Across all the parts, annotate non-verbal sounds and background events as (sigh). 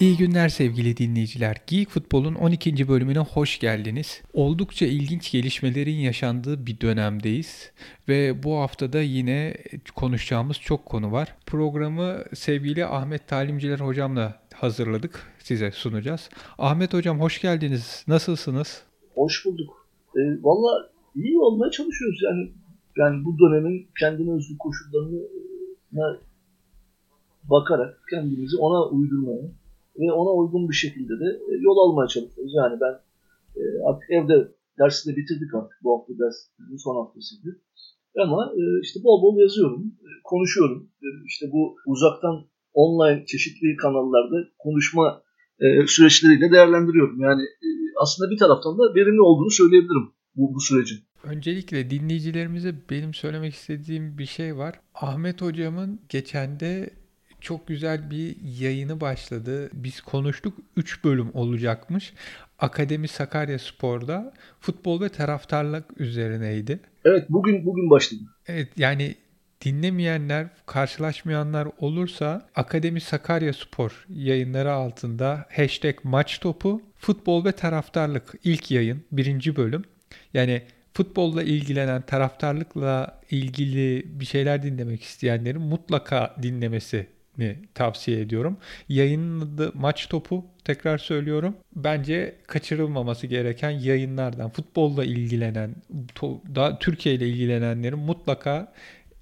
İyi günler sevgili dinleyiciler. Geek Futbol'un 12. bölümüne hoş geldiniz. Oldukça ilginç gelişmelerin yaşandığı bir dönemdeyiz ve bu haftada yine konuşacağımız çok konu var. Programı sevgili Ahmet Talimciler hocamla hazırladık. Size sunacağız. Ahmet hocam hoş geldiniz. Nasılsınız? Hoş bulduk. E, Valla iyi olmaya çalışıyoruz yani. Yani bu dönemin kendine özgü koşullarına bakarak kendimizi ona uydurmaya ve ona uygun bir şekilde de e, yol almaya çalışıyoruz. Yani ben e, artık evde dersi de bitirdik artık. Bu hafta dersimizin son haftasıydı. Ama e, işte bol bol yazıyorum, konuşuyorum. İşte bu uzaktan online çeşitli kanallarda konuşma süreçleriyle değerlendiriyorum. Yani aslında bir taraftan da verimli olduğunu söyleyebilirim bu, bu sürecin. Öncelikle dinleyicilerimize benim söylemek istediğim bir şey var. Ahmet hocamın geçen de çok güzel bir yayını başladı. Biz konuştuk 3 bölüm olacakmış. Akademi Sakarya Spor'da futbol ve taraftarlık üzerineydi. Evet bugün bugün başladı. Evet yani dinlemeyenler, karşılaşmayanlar olursa Akademi Sakarya Spor yayınları altında hashtag maç topu futbol ve taraftarlık ilk yayın birinci bölüm. Yani futbolla ilgilenen, taraftarlıkla ilgili bir şeyler dinlemek isteyenlerin mutlaka dinlemesi tavsiye ediyorum. Yayınladı maç topu tekrar söylüyorum. Bence kaçırılmaması gereken yayınlardan futbolla ilgilenen, da Türkiye ile ilgilenenlerin mutlaka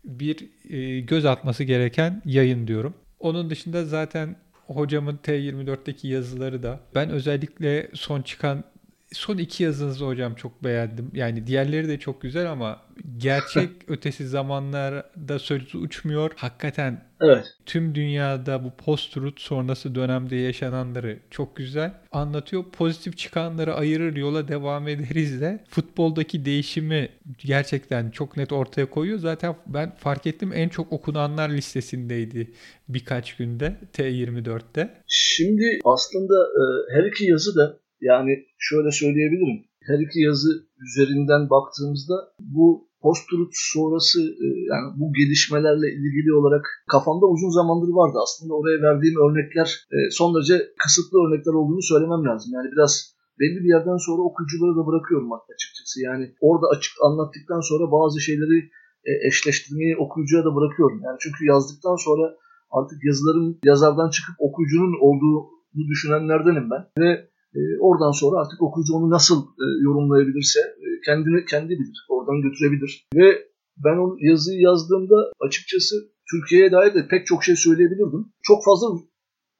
bir e, göz atması gereken yayın diyorum. Onun dışında zaten hocamın T24'teki yazıları da ben özellikle son çıkan son iki yazınızı hocam çok beğendim. Yani diğerleri de çok güzel ama gerçek (laughs) ötesi zamanlarda sözü uçmuyor. Hakikaten evet. tüm dünyada bu post-truth sonrası dönemde yaşananları çok güzel anlatıyor. Pozitif çıkanları ayırır yola devam ederiz de futboldaki değişimi gerçekten çok net ortaya koyuyor. Zaten ben fark ettim en çok okunanlar listesindeydi birkaç günde T24'te. Şimdi aslında e, her iki yazı da yani şöyle söyleyebilirim. Her iki yazı üzerinden baktığımızda bu post-truth sonrası e, yani bu gelişmelerle ilgili olarak kafamda uzun zamandır vardı. Aslında oraya verdiğim örnekler e, son derece kısıtlı örnekler olduğunu söylemem lazım. Yani biraz belli bir yerden sonra okuyucuları da bırakıyorum açıkçası. Yani orada açık anlattıktan sonra bazı şeyleri e, eşleştirmeyi okuyucuya da bırakıyorum. Yani çünkü yazdıktan sonra artık yazıların yazardan çıkıp okuyucunun olduğunu düşünenlerdenim ben. Ve oradan sonra artık okuyucu onu nasıl e, yorumlayabilirse e, kendini kendi bilir. Oradan götürebilir. Ve ben o yazıyı yazdığımda açıkçası Türkiye'ye dair de pek çok şey söyleyebilirdim. Çok fazla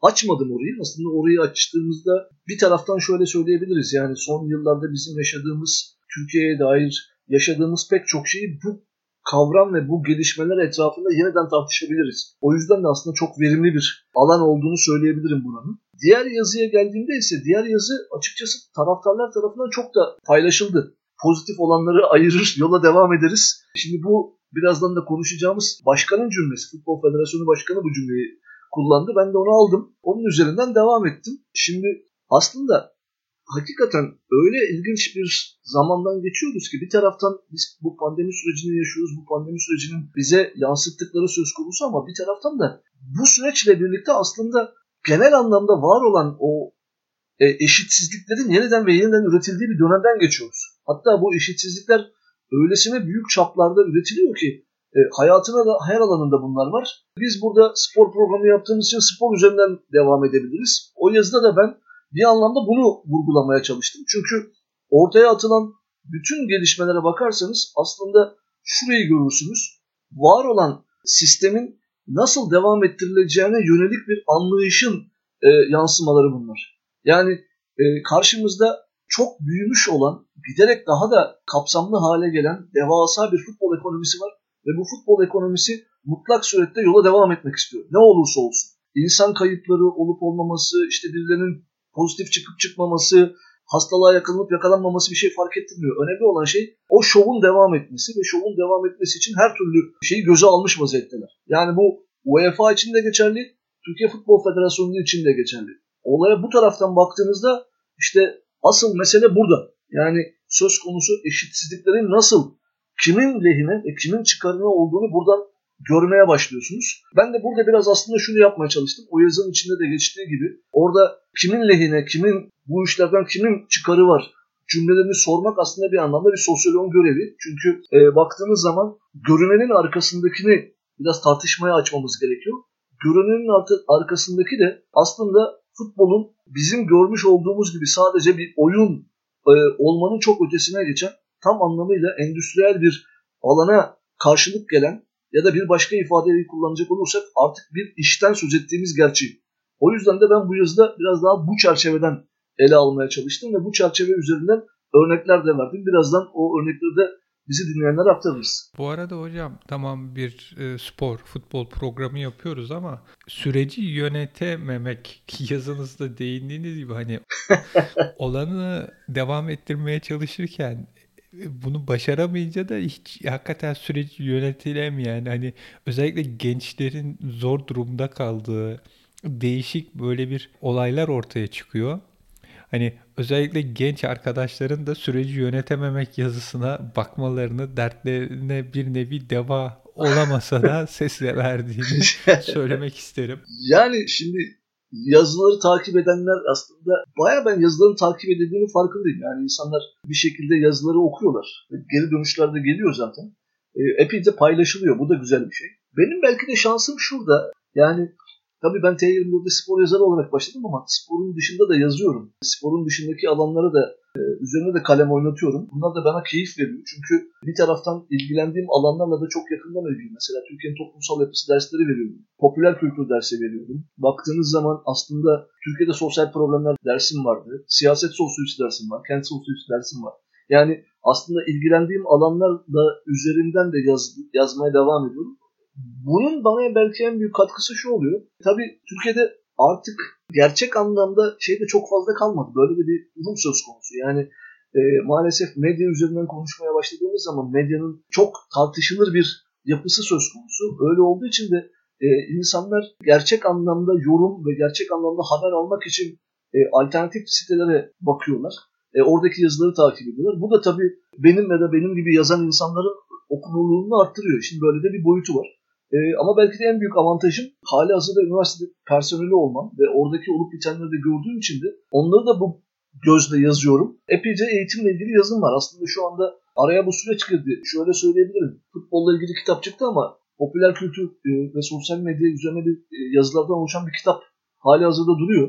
açmadım orayı. Aslında orayı açtığımızda bir taraftan şöyle söyleyebiliriz. Yani son yıllarda bizim yaşadığımız Türkiye'ye dair yaşadığımız pek çok şeyi bu kavram ve bu gelişmeler etrafında yeniden tartışabiliriz. O yüzden de aslında çok verimli bir alan olduğunu söyleyebilirim buranın. Diğer yazıya geldiğimde ise diğer yazı açıkçası taraftarlar tarafından çok da paylaşıldı. Pozitif olanları ayırır, yola devam ederiz. Şimdi bu birazdan da konuşacağımız başkanın cümlesi. Futbol Federasyonu Başkanı bu cümleyi kullandı. Ben de onu aldım. Onun üzerinden devam ettim. Şimdi aslında hakikaten öyle ilginç bir zamandan geçiyoruz ki bir taraftan biz bu pandemi sürecini yaşıyoruz. Bu pandemi sürecinin bize yansıttıkları söz konusu ama bir taraftan da bu süreçle birlikte aslında genel anlamda var olan o e, eşitsizliklerin yeniden ve yeniden üretildiği bir dönemden geçiyoruz. Hatta bu eşitsizlikler öylesine büyük çaplarda üretiliyor ki e, hayatına da her alanında bunlar var. Biz burada spor programı yaptığımız için spor üzerinden devam edebiliriz. O yazıda da ben bir anlamda bunu vurgulamaya çalıştım. Çünkü ortaya atılan bütün gelişmelere bakarsanız aslında şurayı görürsünüz. Var olan sistemin nasıl devam ettirileceğine yönelik bir anlayışın e, yansımaları bunlar. Yani e, karşımızda çok büyümüş olan, giderek daha da kapsamlı hale gelen devasa bir futbol ekonomisi var. Ve bu futbol ekonomisi mutlak surette yola devam etmek istiyor. Ne olursa olsun. İnsan kayıpları olup olmaması, işte birilerinin pozitif çıkıp çıkmaması, hastalığa yakalanıp yakalanmaması bir şey fark ettirmiyor. Önemli olan şey o şovun devam etmesi ve şovun devam etmesi için her türlü şeyi göze almış vaziyetteler. Yani bu UEFA için de geçerli, Türkiye Futbol Federasyonu için de geçerli. Olaya bu taraftan baktığınızda işte asıl mesele burada. Yani söz konusu eşitsizliklerin nasıl kimin lehine ve kimin çıkarına olduğunu buradan görmeye başlıyorsunuz. Ben de burada biraz aslında şunu yapmaya çalıştım. O yazının içinde de geçtiği gibi orada kimin lehine, kimin bu işlerden kimin çıkarı var cümlelerini sormak aslında bir anlamda bir sosyoloğun görevi. Çünkü e, baktığınız zaman görünenin arkasındakini biraz tartışmaya açmamız gerekiyor. Görünenin arkasındaki de aslında futbolun bizim görmüş olduğumuz gibi sadece bir oyun e, olmanın çok ötesine geçen tam anlamıyla endüstriyel bir alana karşılık gelen ya da bir başka ifadeyi kullanacak olursak artık bir işten söz ettiğimiz gerçeği. O yüzden de ben bu yazıda biraz daha bu çerçeveden ele almaya çalıştım ve bu çerçeve üzerinden örnekler de verdim. Birazdan o örnekleri de bizi dinleyenlere aktarırız. Bu arada hocam tamam bir e, spor, futbol programı yapıyoruz ama süreci yönetememek (laughs) yazınızda değindiğiniz gibi hani (laughs) olanı devam ettirmeye çalışırken bunu başaramayınca da hiç hakikaten süreci yönetilemeyen hani özellikle gençlerin zor durumda kaldığı değişik böyle bir olaylar ortaya çıkıyor. Hani özellikle genç arkadaşların da süreci yönetememek yazısına bakmalarını, dertlerine bir nevi deva olamasa da (laughs) sesle verdiğini (laughs) söylemek isterim. Yani şimdi yazıları takip edenler aslında baya ben yazıların takip edildiğini farkındayım. Yani insanlar bir şekilde yazıları okuyorlar. Geri dönüşler de geliyor zaten. E, epeyce paylaşılıyor. Bu da güzel bir şey. Benim belki de şansım şurada. Yani Tabii ben T24'de spor yazarı olarak başladım ama sporun dışında da yazıyorum. Sporun dışındaki alanları da üzerine de kalem oynatıyorum. Bunlar da bana keyif veriyor. Çünkü bir taraftan ilgilendiğim alanlarla da çok yakından ilgili. Mesela Türkiye'nin toplumsal yapısı dersleri veriyorum. Popüler kültür dersi veriyorum. Baktığınız zaman aslında Türkiye'de sosyal problemler dersim vardı. Siyaset sosyolojisi dersim var. Kent sosyolojisi dersim var. Yani aslında ilgilendiğim alanlarla üzerinden de yaz, yazmaya devam ediyorum. Bunun bana belki en büyük katkısı şu oluyor. Tabii Türkiye'de artık gerçek anlamda şey de çok fazla kalmadı. Böyle de bir durum söz konusu. Yani e, maalesef medya üzerinden konuşmaya başladığımız zaman medyanın çok tartışılır bir yapısı söz konusu. Öyle olduğu için de e, insanlar gerçek anlamda yorum ve gerçek anlamda haber almak için e, alternatif sitelere bakıyorlar. E, oradaki yazıları takip ediyorlar. Bu da tabii benim ya da benim gibi yazan insanların okunurluğunu arttırıyor. Şimdi böyle de bir boyutu var. E, ama belki de en büyük avantajım hali hazırda üniversitede personeli olmam ve oradaki olup bitenleri de gördüğüm için de onları da bu gözle yazıyorum. Epeyce eğitimle ilgili yazım var. Aslında şu anda araya bu süreç girdi. Şöyle söyleyebilirim. Futbolla ilgili kitap çıktı ama popüler kültür e, ve sosyal medya üzerine bir e, yazılardan oluşan bir kitap hali hazırda duruyor.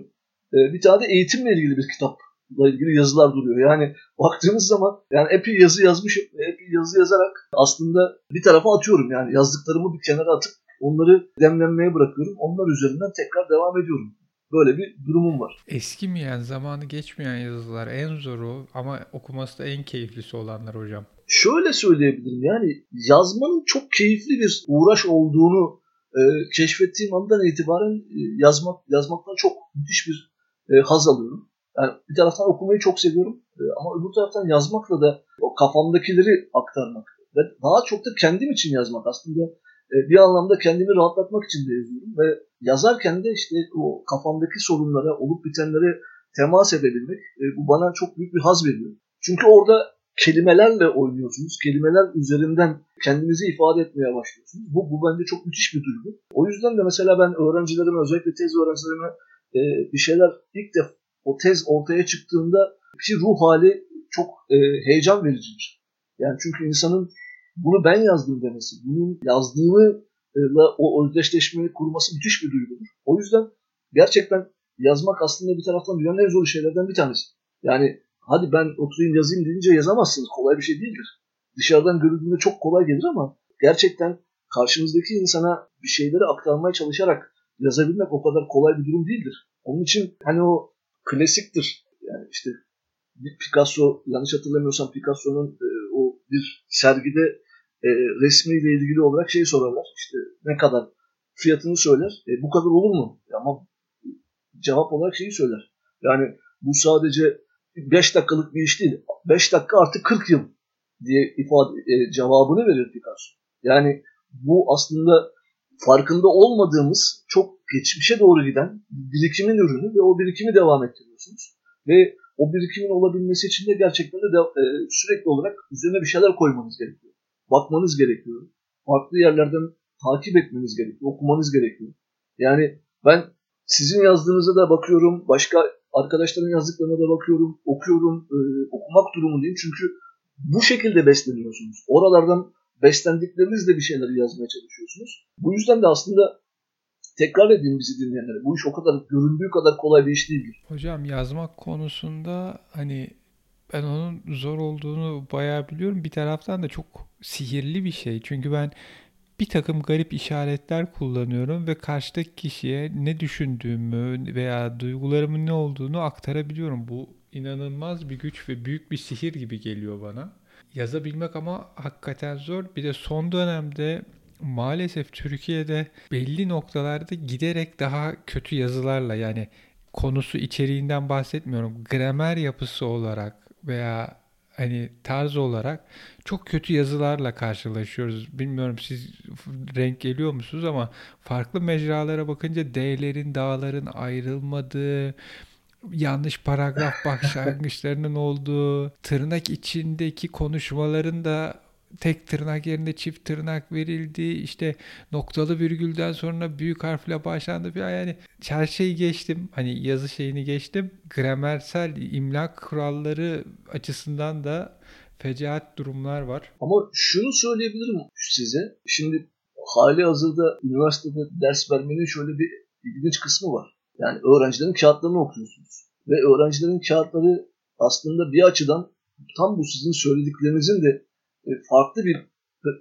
E, bir tane de eğitimle ilgili bir kitap ilgili yazılar duruyor. Yani baktığınız zaman yani epey yazı yazmışım. Epey yazı yazarak aslında bir tarafa atıyorum. Yani yazdıklarımı bir kenara atıp onları demlenmeye bırakıyorum. Onlar üzerinden tekrar devam ediyorum. Böyle bir durumum var. Eskimeyen, zamanı geçmeyen yazılar en zoru ama okuması da en keyiflisi olanlar hocam. Şöyle söyleyebilirim yani yazmanın çok keyifli bir uğraş olduğunu e, keşfettiğim andan itibaren e, yazmak yazmaktan çok müthiş bir e, haz alıyorum. Yani bir taraftan okumayı çok seviyorum e, ama öbür taraftan yazmakla da o kafamdakileri aktarmak ve daha çok da kendim için yazmak aslında e, bir anlamda kendimi rahatlatmak için de yazıyorum ve yazarken de işte o kafamdaki sorunlara, olup bitenlere temas edebilmek e, bu bana çok büyük bir haz veriyor. Çünkü orada kelimelerle oynuyorsunuz. Kelimeler üzerinden kendinizi ifade etmeye başlıyorsunuz. Bu, bu bence çok müthiş bir duygu. O yüzden de mesela ben öğrencilerime, özellikle tez öğrencilerime bir şeyler ilk defa o tez ortaya çıktığında ki ruh hali çok e, heyecan vericidir. Yani çünkü insanın bunu ben yazdım demesi, bunun yazdığımı o özdeşleşmeyi kurması müthiş bir duygudur. O yüzden gerçekten yazmak aslında bir taraftan dünyanın en zor şeylerden bir tanesi. Yani hadi ben oturayım yazayım deyince yazamazsınız. Kolay bir şey değildir. Dışarıdan görüldüğünde çok kolay gelir ama gerçekten karşınızdaki insana bir şeyleri aktarmaya çalışarak yazabilmek o kadar kolay bir durum değildir. Onun için hani o klasiktir. Yani işte bir Picasso yanlış hatırlamıyorsam Picasso'nun e, o bir sergide e, resmiyle ilgili olarak şey sorarlar. İşte ne kadar fiyatını söyler. E, bu kadar olur mu? Ama cevap olarak şeyi söyler. Yani bu sadece 5 dakikalık bir iş değil. 5 dakika artı 40 yıl diye ifade e, cevabını verir Picasso. Yani bu aslında farkında olmadığımız çok geçmişe doğru giden birikimin ürünü ve o birikimi devam ettiriyorsunuz. Ve o birikimin olabilmesi için de gerçekten de, e, sürekli olarak üzerine bir şeyler koymanız gerekiyor. Bakmanız gerekiyor. Farklı yerlerden takip etmeniz gerekiyor, okumanız gerekiyor. Yani ben sizin yazdığınıza da bakıyorum, başka arkadaşların yazdıklarına da bakıyorum, okuyorum, e, okumak durumundayım. Çünkü bu şekilde besleniyorsunuz. Oralardan beslendiklerinizle bir şeyleri yazmaya çalışıyorsunuz. Bu yüzden de aslında tekrar edeyim bizi dinleyenlere. Bu iş o kadar göründüğü kadar kolay bir iş değildir. Hocam yazmak konusunda hani ben onun zor olduğunu bayağı biliyorum. Bir taraftan da çok sihirli bir şey. Çünkü ben bir takım garip işaretler kullanıyorum ve karşıdaki kişiye ne düşündüğümü veya duygularımın ne olduğunu aktarabiliyorum. Bu inanılmaz bir güç ve büyük bir sihir gibi geliyor bana. Yazabilmek ama hakikaten zor. Bir de son dönemde maalesef Türkiye'de belli noktalarda giderek daha kötü yazılarla yani konusu içeriğinden bahsetmiyorum. Gramer yapısı olarak veya hani tarz olarak çok kötü yazılarla karşılaşıyoruz. Bilmiyorum siz renk geliyor musunuz ama farklı mecralara bakınca D'lerin, dağların ayrılmadığı, yanlış paragraf (laughs) başlangıçlarının olduğu, tırnak içindeki konuşmaların da tek tırnak yerine çift tırnak verildi. İşte noktalı virgülden sonra büyük harfle başlandı. Yani her şeyi geçtim. Hani yazı şeyini geçtim. Gramersel imlak kuralları açısından da fecaat durumlar var. Ama şunu söyleyebilirim size. Şimdi hali hazırda üniversitede ders vermenin şöyle bir ilginç kısmı var. Yani öğrencilerin kağıtlarını okuyorsunuz. Ve öğrencilerin kağıtları aslında bir açıdan tam bu sizin söylediklerinizin de e, farklı bir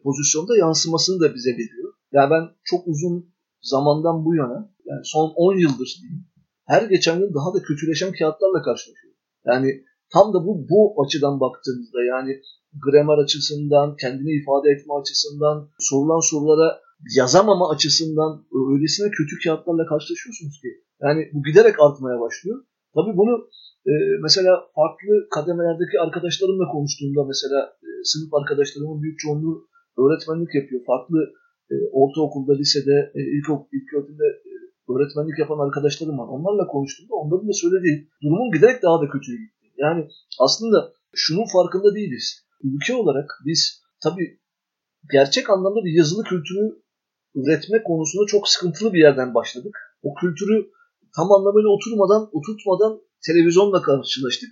pozisyonda yansımasını da bize veriyor. Yani ben çok uzun zamandan bu yana yani son 10 yıldır diyeyim her geçen gün daha da kötüleşen kağıtlarla karşılaşıyorum. Yani tam da bu bu açıdan baktığımızda yani gramer açısından, kendini ifade etme açısından, sorulan sorulara yazamama açısından öylesine kötü kağıtlarla karşılaşıyorsunuz ki. Yani bu giderek artmaya başlıyor. Tabii bunu e, mesela farklı kademelerdeki arkadaşlarımla konuştuğumda mesela e, sınıf arkadaşlarımın büyük çoğunluğu öğretmenlik yapıyor. Farklı e, ortaokulda, lisede, e, ilk, ilk e, öğretmenlik yapan arkadaşlarım var. Onlarla konuştuğumda onların da söylediği durumun giderek daha da kötüye gitti. Yani aslında şunun farkında değiliz. Ülke olarak biz tabii gerçek anlamda bir yazılı kültürü üretme konusunda çok sıkıntılı bir yerden başladık. O kültürü tam anlamıyla oturmadan, oturtmadan televizyonla karşılaştık.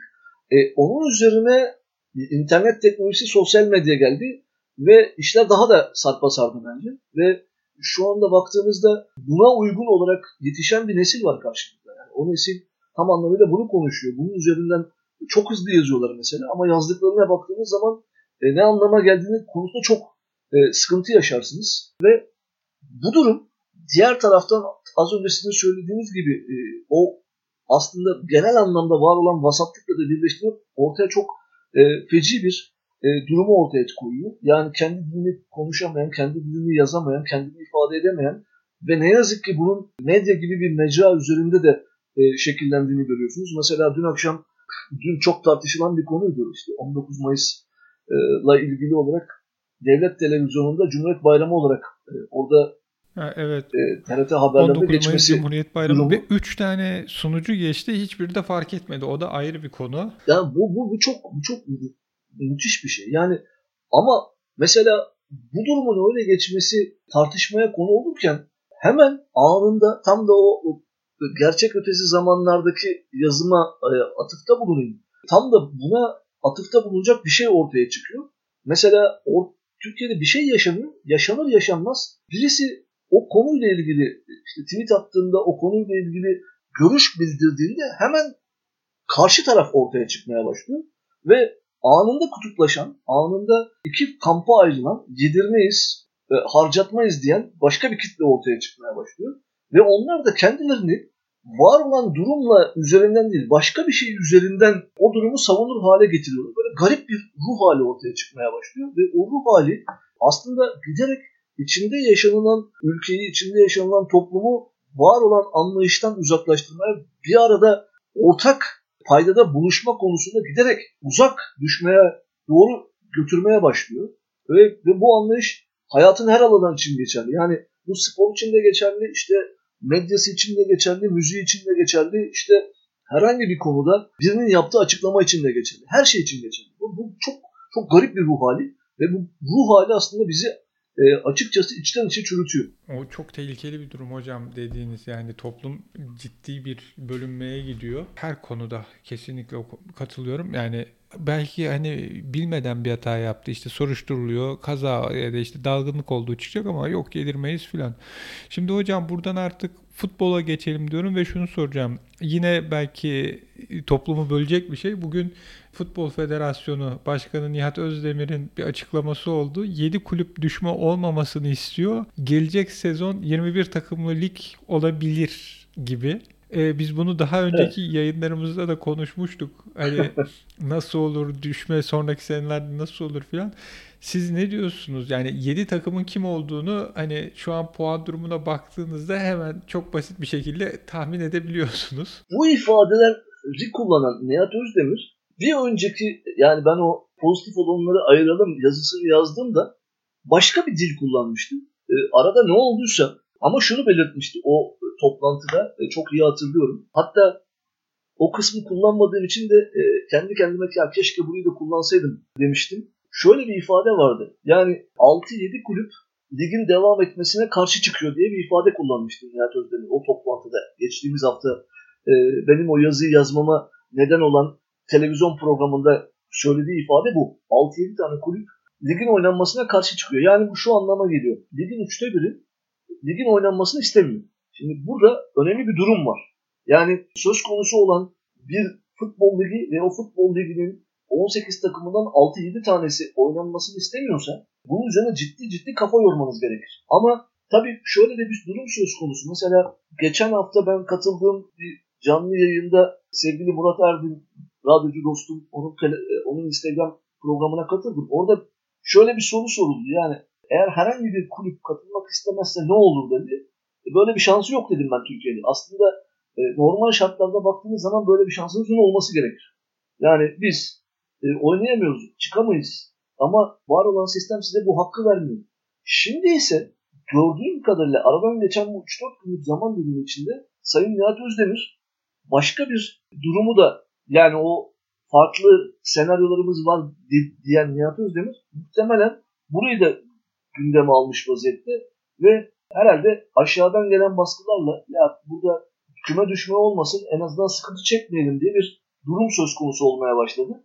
E, onun üzerine internet teknolojisi, sosyal medya geldi ve işler daha da sarpa sardı bence. Ve şu anda baktığımızda buna uygun olarak yetişen bir nesil var karşımızda. Yani o nesil tam anlamıyla bunu konuşuyor. Bunun üzerinden çok hızlı yazıyorlar mesela ama yazdıklarına baktığınız zaman e, ne anlama geldiğini konusunda çok e, sıkıntı yaşarsınız. Ve bu durum diğer taraftan az önce sizin söylediğiniz gibi e, o aslında genel anlamda var olan vasatlıkla da birleştirip ortaya çok e, feci bir e, durumu ortaya koyuyor. Yani kendi dilini konuşamayan, kendi dilini yazamayan, kendini ifade edemeyen ve ne yazık ki bunun medya gibi bir mecra üzerinde de e, şekillendiğini görüyorsunuz. Mesela dün akşam, dün çok tartışılan bir konuydu işte 19 Mayıs'la ilgili olarak devlet televizyonunda Cumhuriyet Bayramı olarak e, orada Ha, evet. E, TRT haberlerinde geçmesi Cumhuriyet Bayramı durumu. ve 3 tane sunucu geçti. Hiçbiri de fark etmedi. O da ayrı bir konu. Yani bu, bu, bu çok bu çok müthiş bir şey. Yani ama mesela bu durumun öyle geçmesi tartışmaya konu olurken hemen anında tam da o, o gerçek ötesi zamanlardaki yazıma e, atıfta bulunayım. Tam da buna atıfta bulunacak bir şey ortaya çıkıyor. Mesela or, Türkiye'de bir şey yaşanıyor. Yaşanır yaşanmaz birisi o konuyla ilgili işte tweet attığında o konuyla ilgili görüş bildirdiğinde hemen karşı taraf ortaya çıkmaya başlıyor ve anında kutuplaşan, anında iki kampa ayrılan, yedirmeyiz, e, harcatmayız diyen başka bir kitle ortaya çıkmaya başlıyor. Ve onlar da kendilerini var olan durumla üzerinden değil, başka bir şey üzerinden o durumu savunur hale getiriyorlar. Böyle garip bir ruh hali ortaya çıkmaya başlıyor ve o ruh hali aslında giderek içinde yaşanılan ülkeyi, içinde yaşanılan toplumu var olan anlayıştan uzaklaştırmaya, bir arada ortak paydada buluşma konusunda giderek uzak düşmeye doğru götürmeye başlıyor. Ve, ve bu anlayış hayatın her alanı için geçerli. Yani bu spor için de geçerli, işte medyası için de geçerli, müziği için de geçerli, işte herhangi bir konuda birinin yaptığı açıklama için de geçerli. Her şey için geçerli. Bu, bu çok çok garip bir ruh hali ve bu ruh hali aslında bizi e, açıkçası içten içe çürütüyor. O çok tehlikeli bir durum hocam dediğiniz yani toplum ciddi bir bölünmeye gidiyor. Her konuda kesinlikle katılıyorum. Yani belki hani bilmeden bir hata yaptı işte soruşturuluyor kaza ya da işte dalgınlık olduğu çıkacak ama yok gelirmeyiz filan. Şimdi hocam buradan artık futbola geçelim diyorum ve şunu soracağım. Yine belki toplumu bölecek bir şey. Bugün Futbol Federasyonu Başkanı Nihat Özdemir'in bir açıklaması oldu. 7 kulüp düşme olmamasını istiyor. Gelecek sezon 21 takımlı lig olabilir gibi. Ee, biz bunu daha önceki evet. yayınlarımızda da konuşmuştuk. Hani (laughs) nasıl olur düşme sonraki senelerde nasıl olur filan. Siz ne diyorsunuz? Yani 7 takımın kim olduğunu hani şu an puan durumuna baktığınızda hemen çok basit bir şekilde tahmin edebiliyorsunuz. (laughs) Bu ifadeleri kullanan Nihat Özdemir bir önceki yani ben o pozitif olanları ayıralım yazısını yazdığımda başka bir dil kullanmıştım. E, arada ne olduysa ama şunu belirtmişti o toplantıda e, çok iyi hatırlıyorum. Hatta o kısmı kullanmadığım için de e, kendi kendime ya keşke burayı da kullansaydım demiştim. Şöyle bir ifade vardı. Yani 6-7 kulüp ligin devam etmesine karşı çıkıyor diye bir ifade kullanmıştım Nihat Özdemir o toplantıda. Geçtiğimiz hafta e, benim o yazıyı yazmama neden olan televizyon programında söylediği ifade bu. 6-7 tane kulüp ligin oynanmasına karşı çıkıyor. Yani bu şu anlama geliyor. Ligin üçte biri ligin oynanmasını istemiyor. Şimdi burada önemli bir durum var. Yani söz konusu olan bir futbol ligi ve o futbol liginin 18 takımından 6-7 tanesi oynanmasını istemiyorsa bunun üzerine ciddi ciddi kafa yormanız gerekir. Ama tabii şöyle de bir durum söz konusu. Mesela geçen hafta ben katıldığım bir canlı yayında sevgili Murat Erdin radyocu dostum onun, onun Instagram programına katıldım. Orada şöyle bir soru soruldu. Yani eğer herhangi bir kulüp katılmak istemezse ne olur dedi. E, böyle bir şansı yok dedim ben Türkiye'de. Aslında e, normal şartlarda baktığınız zaman böyle bir şansınızın olması gerekir. Yani biz e, oynayamıyoruz, çıkamayız. Ama var olan sistem size bu hakkı vermiyor. Şimdi ise gördüğüm kadarıyla aradan geçen bu 3-4 günlük zaman dilimi içinde Sayın Nihat Özdemir başka bir durumu da yani o farklı senaryolarımız var diyen Nihat Özdemir muhtemelen burayı da gündeme almış vaziyette ve herhalde aşağıdan gelen baskılarla ya burada küme düşme olmasın en azından sıkıntı çekmeyelim diye bir durum söz konusu olmaya başladı.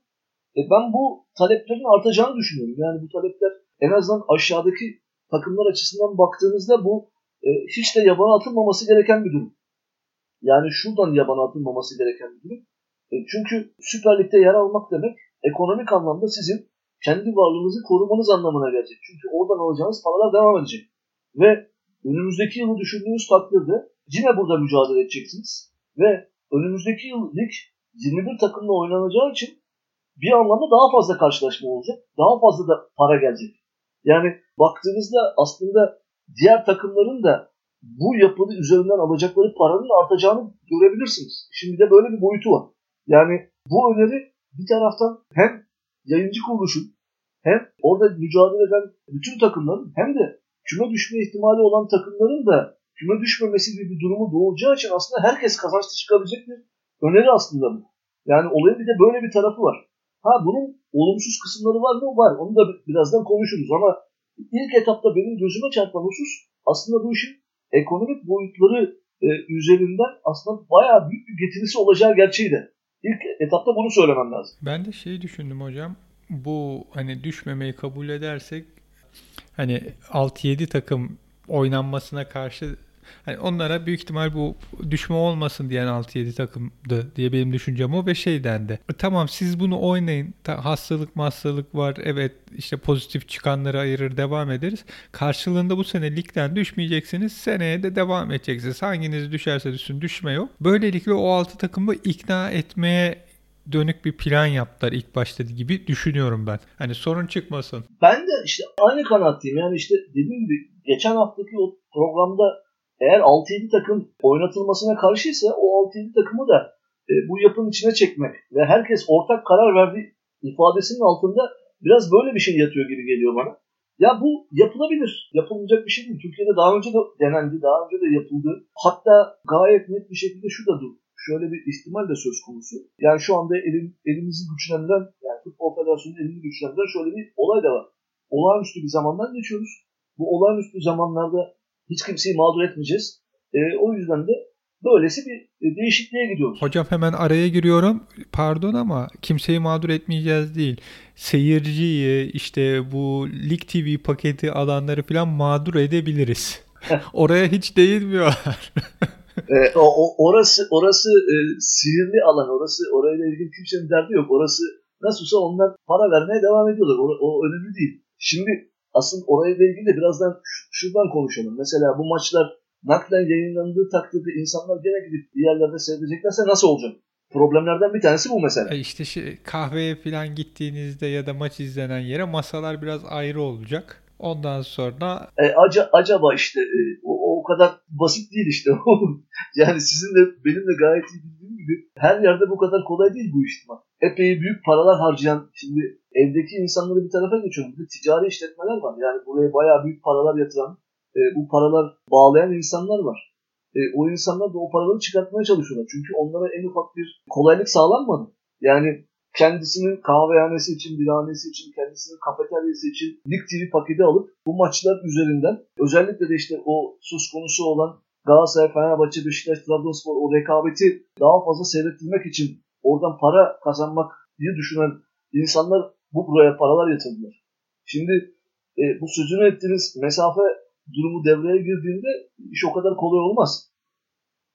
E ben bu taleplerin artacağını düşünüyorum. Yani bu talepler en azından aşağıdaki takımlar açısından baktığınızda bu e, hiç de yabana atılmaması gereken bir durum. Yani şuradan yabana atılmaması gereken bir durum. E, çünkü Süper Lig'de yer almak demek ekonomik anlamda sizin kendi varlığınızı korumanız anlamına gelecek. Çünkü oradan alacağınız paralar devam edecek. Ve önümüzdeki yılı düşündüğünüz takdirde yine burada mücadele edeceksiniz. Ve önümüzdeki yıl lig 21 takımla oynanacağı için bir anlamda daha fazla karşılaşma olacak. Daha fazla da para gelecek. Yani baktığınızda aslında diğer takımların da bu yapılı üzerinden alacakları paranın artacağını görebilirsiniz. Şimdi de böyle bir boyutu var. Yani bu öneri bir taraftan hem yayıncı kuruluşun hem orada mücadele eden bütün takımların hem de küme düşme ihtimali olan takımların da küme düşmemesi gibi bir durumu doğacağı için aslında herkes kazançlı çıkabilecek bir öneri aslında bu. Yani olayın bir de böyle bir tarafı var. Ha bunun olumsuz kısımları var mı? Var. Onu da birazdan konuşuruz ama ilk etapta benim gözüme çarpan husus aslında bu işin ekonomik boyutları e, üzerinden aslında bayağı büyük bir getirisi olacağı gerçeğiydi. İlk etapta bunu söylemem lazım. Ben de şey düşündüm hocam. Bu hani düşmemeyi kabul edersek hani 6-7 takım oynanmasına karşı Hani onlara büyük ihtimal bu düşme olmasın diyen 6-7 takımdı diye benim düşüncem o ve şey dendi. E, tamam siz bunu oynayın. Ta, hastalık hastalık var. Evet işte pozitif çıkanları ayırır devam ederiz. Karşılığında bu sene ligden düşmeyeceksiniz. Seneye de devam edeceksiniz. Hanginiz düşerse düşsün düşme yok. Böylelikle o 6 takımı ikna etmeye dönük bir plan yaptılar ilk başta gibi düşünüyorum ben. Hani sorun çıkmasın. Ben de işte aynı kanaatteyim. Yani işte dediğim gibi geçen haftaki o programda eğer 6-7 takım oynatılmasına karşıysa o 6-7 takımı da e, bu yapının içine çekmek ve herkes ortak karar verdiği ifadesinin altında biraz böyle bir şey yatıyor gibi geliyor bana. Ya bu yapılabilir. Yapılmayacak bir şey değil. Türkiye'de daha önce de denendi, daha önce de yapıldı. Hatta gayet net bir şekilde şu da dur. Şöyle bir ihtimal de söz konusu. Yani şu anda elim, elimizi güçlendiren, yani Futbol Federasyonu'nun elini güçlendiren şöyle bir olay da var. Olağanüstü bir zamandan geçiyoruz. Bu olağanüstü zamanlarda hiç kimseyi mağdur etmeyeceğiz. E, o yüzden de böylesi bir e, değişikliğe gidiyoruz. Hocam hemen araya giriyorum. Pardon ama kimseyi mağdur etmeyeceğiz değil. Seyirciyi işte bu Lig TV paketi alanları falan mağdur edebiliriz. (laughs) Oraya hiç değinmiyorlar. e, o, o, orası orası e, sihirli alan. Orası orayla ilgili kimsenin derdi yok. Orası nasılsa onlar para vermeye devam ediyorlar. O, o önemli değil. Şimdi asıl orayla ilgili de birazdan şuradan konuşalım. Mesela bu maçlar naklen yayınlandığı takdirde insanlar gene gidip bir yerlerde seyredeceklerse nasıl olacak? Problemlerden bir tanesi bu mesela. E işte şey, kahveye falan gittiğinizde ya da maç izlenen yere masalar biraz ayrı olacak. Ondan sonra... E, aca, acaba işte e, o, o kadar basit değil işte. (laughs) yani sizin de benim de gayet iyi bildiğim gibi her yerde bu kadar kolay değil bu iş. Epey büyük paralar harcayan şimdi evdeki insanları bir tarafa geçiyorum. Bir ticari işletmeler var. Yani buraya bayağı büyük paralar yatıran e, bu paralar bağlayan insanlar var. E, o insanlar da o paraları çıkartmaya çalışıyorlar. Çünkü onlara en ufak bir kolaylık sağlanmadı. Yani kendisinin kahvehanesi için, birhanesi için, kendisinin kafeteryası için Lig TV paketi alıp bu maçlar üzerinden özellikle de işte o söz konusu olan Galatasaray, Fenerbahçe, Beşiktaş, Trabzonspor o rekabeti daha fazla seyrettirmek için oradan para kazanmak diye düşünen insanlar bu buraya paralar yatırdılar. Şimdi e, bu sözünü ettiğiniz mesafe durumu devreye girdiğinde iş o kadar kolay olmaz.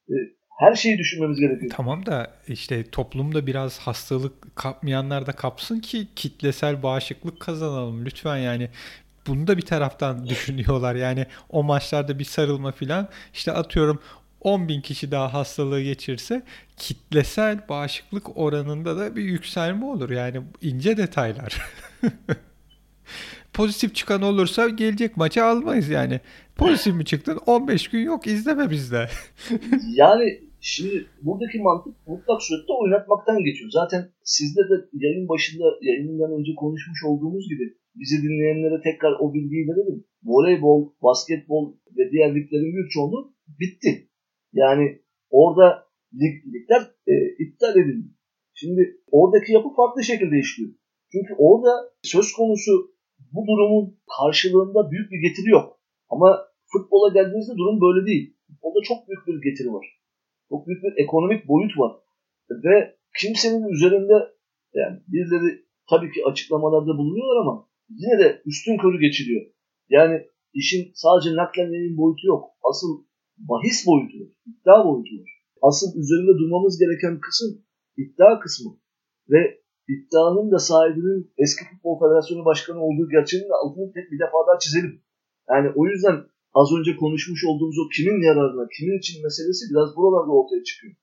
E, her şeyi düşünmemiz gerekiyor. Tamam da işte toplumda biraz hastalık kapmayanlar da kapsın ki kitlesel bağışıklık kazanalım lütfen yani. Bunu da bir taraftan (laughs) düşünüyorlar yani o maçlarda bir sarılma filan işte atıyorum 10 bin kişi daha hastalığı geçirse kitlesel bağışıklık oranında da bir yükselme olur. Yani ince detaylar. (laughs) pozitif çıkan olursa gelecek maçı almayız yani. Pozitif mi çıktın? 15 gün yok izleme bizde. (laughs) yani şimdi buradaki mantık mutlak surette oynatmaktan geçiyor. Zaten sizde de yayın başında yayından önce konuşmuş olduğumuz gibi bizi dinleyenlere tekrar o bilgiyi verelim. Voleybol, basketbol ve diğer liglerin büyük çoğunluğu bitti. Yani orada lig, ligler e, iptal edildi. Şimdi oradaki yapı farklı şekilde işliyor. Çünkü orada söz konusu bu durumun karşılığında büyük bir getiri yok. Ama futbola geldiğinizde durum böyle değil. Futbolda çok büyük bir getiri var. Çok büyük bir ekonomik boyut var. Ve kimsenin üzerinde yani birileri tabii ki açıklamalarda bulunuyorlar ama yine de üstün körü geçiliyor. Yani işin sadece naklen yayın boyutu yok. Asıl bahis boyutu var. iddia boyutu var. Asıl üzerinde durmamız gereken kısım iddia kısmı. Ve iddianın da sahibinin eski Futbol Federasyonu Başkanı olduğu gerçeğinin altını tek bir defa daha çizelim. Yani o yüzden az önce konuşmuş olduğumuz o kimin yararına, kimin için meselesi biraz buralarda ortaya çıkıyor.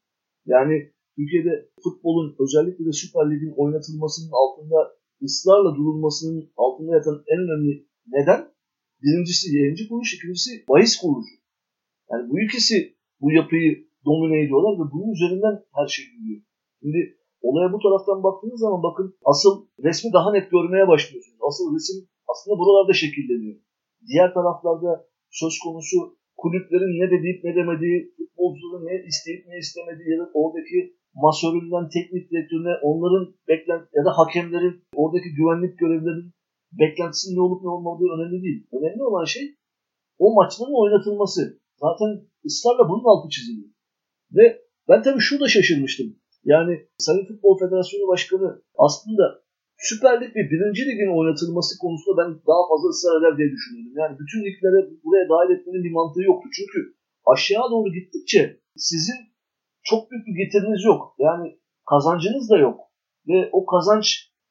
Yani Türkiye'de futbolun özellikle de Süper Lig'in oynatılmasının altında ısrarla durulmasının altında yatan en önemli neden birincisi yayıncı kuruluş, ikincisi bahis kuruluşu. Yani bu ikisi bu yapıyı domine ediyorlar ve bunun üzerinden her şey gidiyor. Şimdi Olaya bu taraftan baktığınız zaman bakın asıl resmi daha net görmeye başlıyorsunuz. Asıl resim aslında buralarda şekilleniyor. Diğer taraflarda söz konusu kulüplerin ne dediğip ne demediği, futbolcuların ne isteyip ne istemediği ya da oradaki masöründen teknik direktörüne onların beklent ya da hakemlerin oradaki güvenlik görevlilerinin beklentisinin ne olup ne olmadığı önemli değil. Önemli olan şey o maçların oynatılması. Zaten ısrarla bunun altı çiziliyor. Ve ben tabii şurada şaşırmıştım. Yani Sayın Futbol Federasyonu Başkanı aslında Süper Lig ve Birinci Lig'in oynatılması konusunda ben daha fazla ısrar eder diye düşünüyorum. Yani bütün liglere buraya dahil etmenin bir mantığı yoktu. Çünkü aşağı doğru gittikçe sizin çok büyük bir getiriniz yok. Yani kazancınız da yok. Ve o kazanç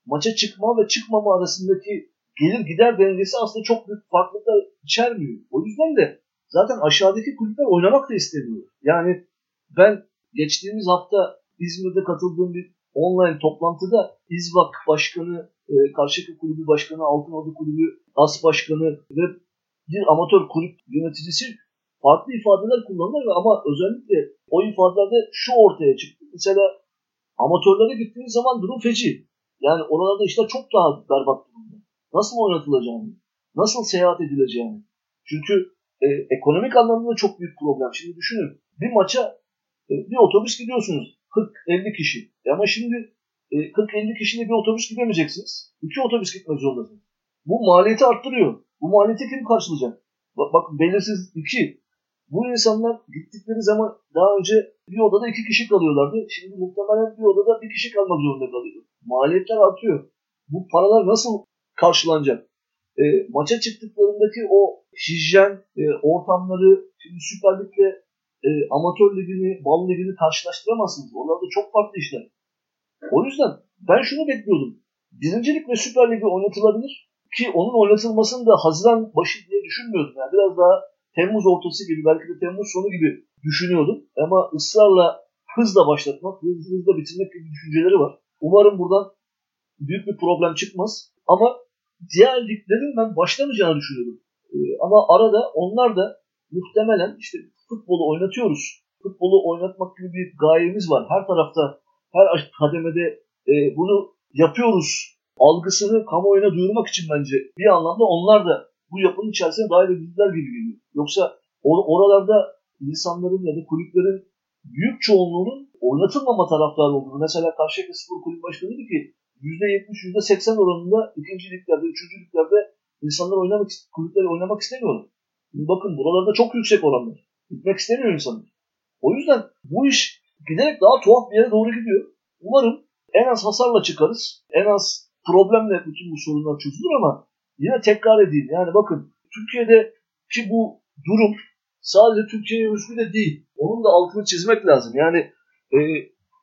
maça çıkma ve çıkmama arasındaki gelir gider dengesi aslında çok büyük farklılıklar içermiyor. O yüzden de zaten aşağıdaki kulüpler oynamak da istemiyor. Yani ben geçtiğimiz hafta İzmir'de katıldığım bir online toplantıda İzvak Başkanı, e, Karşıyaka Kulübü Başkanı, Altınordu Kulübü As Başkanı ve bir amatör kulüp yöneticisi farklı ifadeler kullanırlar ama özellikle o ifadelerde şu ortaya çıktı. Mesela amatörlere gittiğiniz zaman durum feci. Yani oralarda işler çok daha berbat durumda. Nasıl oynatılacağını, nasıl seyahat edileceğini. Çünkü e, ekonomik anlamda çok büyük problem. Şimdi düşünün bir maça e, bir otobüs gidiyorsunuz. 40-50 kişi. E ama şimdi e, 40-50 kişiyle bir otobüs gidemeyeceksiniz. İki otobüs gitmek zorundasınız. Bu maliyeti arttırıyor. Bu maliyeti kim karşılayacak? Bak, bak belirsiz iki. Bu insanlar gittikleri zaman daha önce bir odada iki kişi kalıyorlardı. Şimdi muhtemelen bir odada bir kişi kalmak zorunda kalıyor. Maliyetler artıyor. Bu paralar nasıl karşılanacak? E, maça çıktıklarındaki o hijyen e, ortamları şimdi Süper Lig'le e, amatör ligini, bal ligini karşılaştıramazsınız. Oralarda çok farklı işler. O yüzden ben şunu bekliyordum. Birincilik ve Süper Lig'i oynatılabilir ki onun oynatılmasını da Haziran başı diye düşünmüyordum. Yani biraz daha Temmuz ortası gibi belki de Temmuz sonu gibi düşünüyordum. Ama ısrarla hızla başlatmak, hızlı hızla bitirmek gibi düşünceleri var. Umarım buradan büyük bir problem çıkmaz. Ama diğer liglerin ben başlamayacağını düşünüyordum. Ee, ama arada onlar da muhtemelen işte futbolu oynatıyoruz. Futbolu oynatmak gibi bir gayemiz var. Her tarafta, her kademede e, bunu yapıyoruz algısını kamuoyuna duyurmak için bence bir anlamda onlar da bu yapının içerisine dahil edildiler gibi geliyor. Yoksa or- oralarda insanların ya da kulüplerin büyük çoğunluğunun oynatılmama taraftarı olduğunu. Mesela Karşıyaka Spor Kulübü Başkanı dedi ki %70, %80 oranında ikinci liglerde, üçüncü liglerde insanlar oynamak, kulüpler oynamak istemiyorlar. Bakın buralarda çok yüksek oranlar. Gitmek istemiyor insanlar. O yüzden bu iş giderek daha tuhaf bir yere doğru gidiyor. Umarım en az hasarla çıkarız. En az problemle bütün bu sorunlar çözülür ama yine tekrar edeyim. Yani bakın Türkiye'de ki bu durum sadece Türkiye'ye özgü de değil. Onun da altını çizmek lazım. Yani e,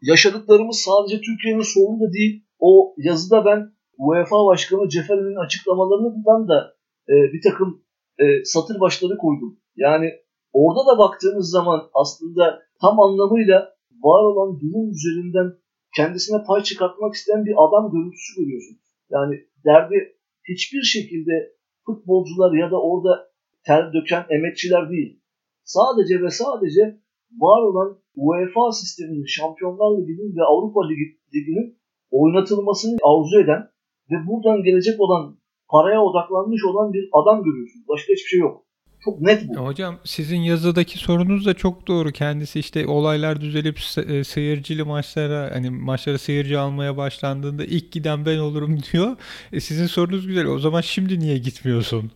yaşadıklarımız sadece Türkiye'nin sorunu değil. O yazıda ben UEFA Başkanı Cefer'in açıklamalarından da e, bir takım e, satır başları koydum. Yani orada da baktığımız zaman aslında tam anlamıyla var olan durum üzerinden kendisine pay çıkartmak isteyen bir adam görüntüsü görüyorsunuz. Yani derdi hiçbir şekilde futbolcular ya da orada ter döken emekçiler değil. Sadece ve sadece var olan UEFA sisteminin, Şampiyonlar Ligi'nin ve Avrupa Ligi'nin oynatılmasını arzu eden ve buradan gelecek olan paraya odaklanmış olan bir adam görüyorsunuz. Başka hiçbir şey yok. Çok net bu. Hocam sizin yazıdaki sorunuz da çok doğru. Kendisi işte olaylar düzelip e, seyircili maçlara hani maçlara seyirci almaya başlandığında ilk giden ben olurum (laughs) diyor. E sizin sorunuz güzel. O zaman şimdi niye gitmiyorsun?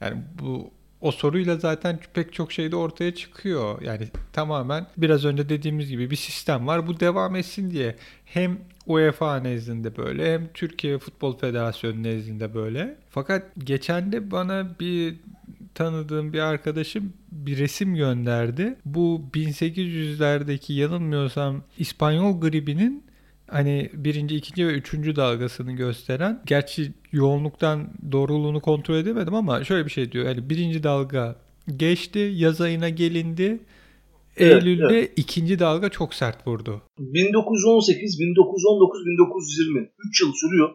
Yani bu o soruyla zaten pek çok şey de ortaya çıkıyor. Yani tamamen biraz önce dediğimiz gibi bir sistem var. Bu devam etsin diye hem UEFA nezdinde böyle hem Türkiye Futbol Federasyonu nezdinde böyle. Fakat geçen de bana bir tanıdığım bir arkadaşım bir resim gönderdi. Bu 1800'lerdeki yanılmıyorsam İspanyol gribinin hani birinci, ikinci ve üçüncü dalgasını gösteren. Gerçi yoğunluktan doğruluğunu kontrol edemedim ama şöyle bir şey diyor. Yani birinci dalga geçti, yaz ayına gelindi. Evet, Eylül'de evet. ikinci dalga çok sert vurdu. 1918, 1919, 1920 3 yıl sürüyor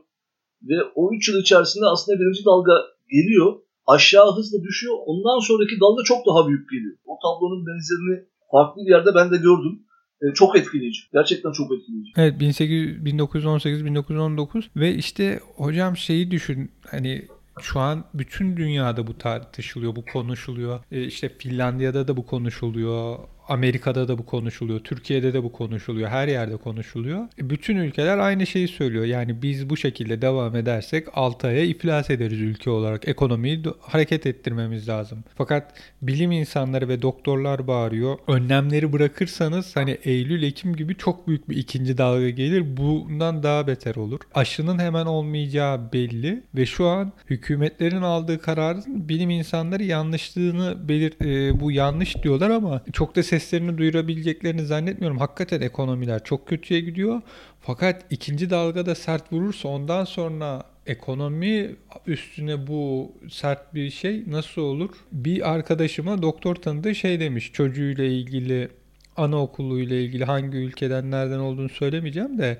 ve o 3 yıl içerisinde aslında birinci dalga geliyor aşağı hızla düşüyor. Ondan sonraki dalga çok daha büyük geliyor. O tablonun benzerini farklı bir yerde ben de gördüm. E, çok etkileyici. Gerçekten çok etkileyici. Evet 1800, 1918 1919 ve işte hocam şeyi düşün hani şu an bütün dünyada bu tartışılıyor, bu konuşuluyor. E işte Finlandiya'da da bu konuşuluyor. Amerika'da da bu konuşuluyor, Türkiye'de de bu konuşuluyor, her yerde konuşuluyor. E, bütün ülkeler aynı şeyi söylüyor. Yani biz bu şekilde devam edersek 6 aya iflas ederiz ülke olarak. Ekonomiyi hareket ettirmemiz lazım. Fakat bilim insanları ve doktorlar bağırıyor. Önlemleri bırakırsanız hani Eylül, Ekim gibi çok büyük bir ikinci dalga gelir. Bundan daha beter olur. Aşının hemen olmayacağı belli ve şu an hükümetlerin aldığı kararın bilim insanları yanlışlığını belir e, bu yanlış diyorlar ama çok da seslerini duyurabileceklerini zannetmiyorum. Hakikaten ekonomiler çok kötüye gidiyor. Fakat ikinci dalgada sert vurursa ondan sonra ekonomi üstüne bu sert bir şey nasıl olur? Bir arkadaşıma doktor tanıdığı şey demiş çocuğuyla ilgili anaokulu ile ilgili hangi ülkeden nereden olduğunu söylemeyeceğim de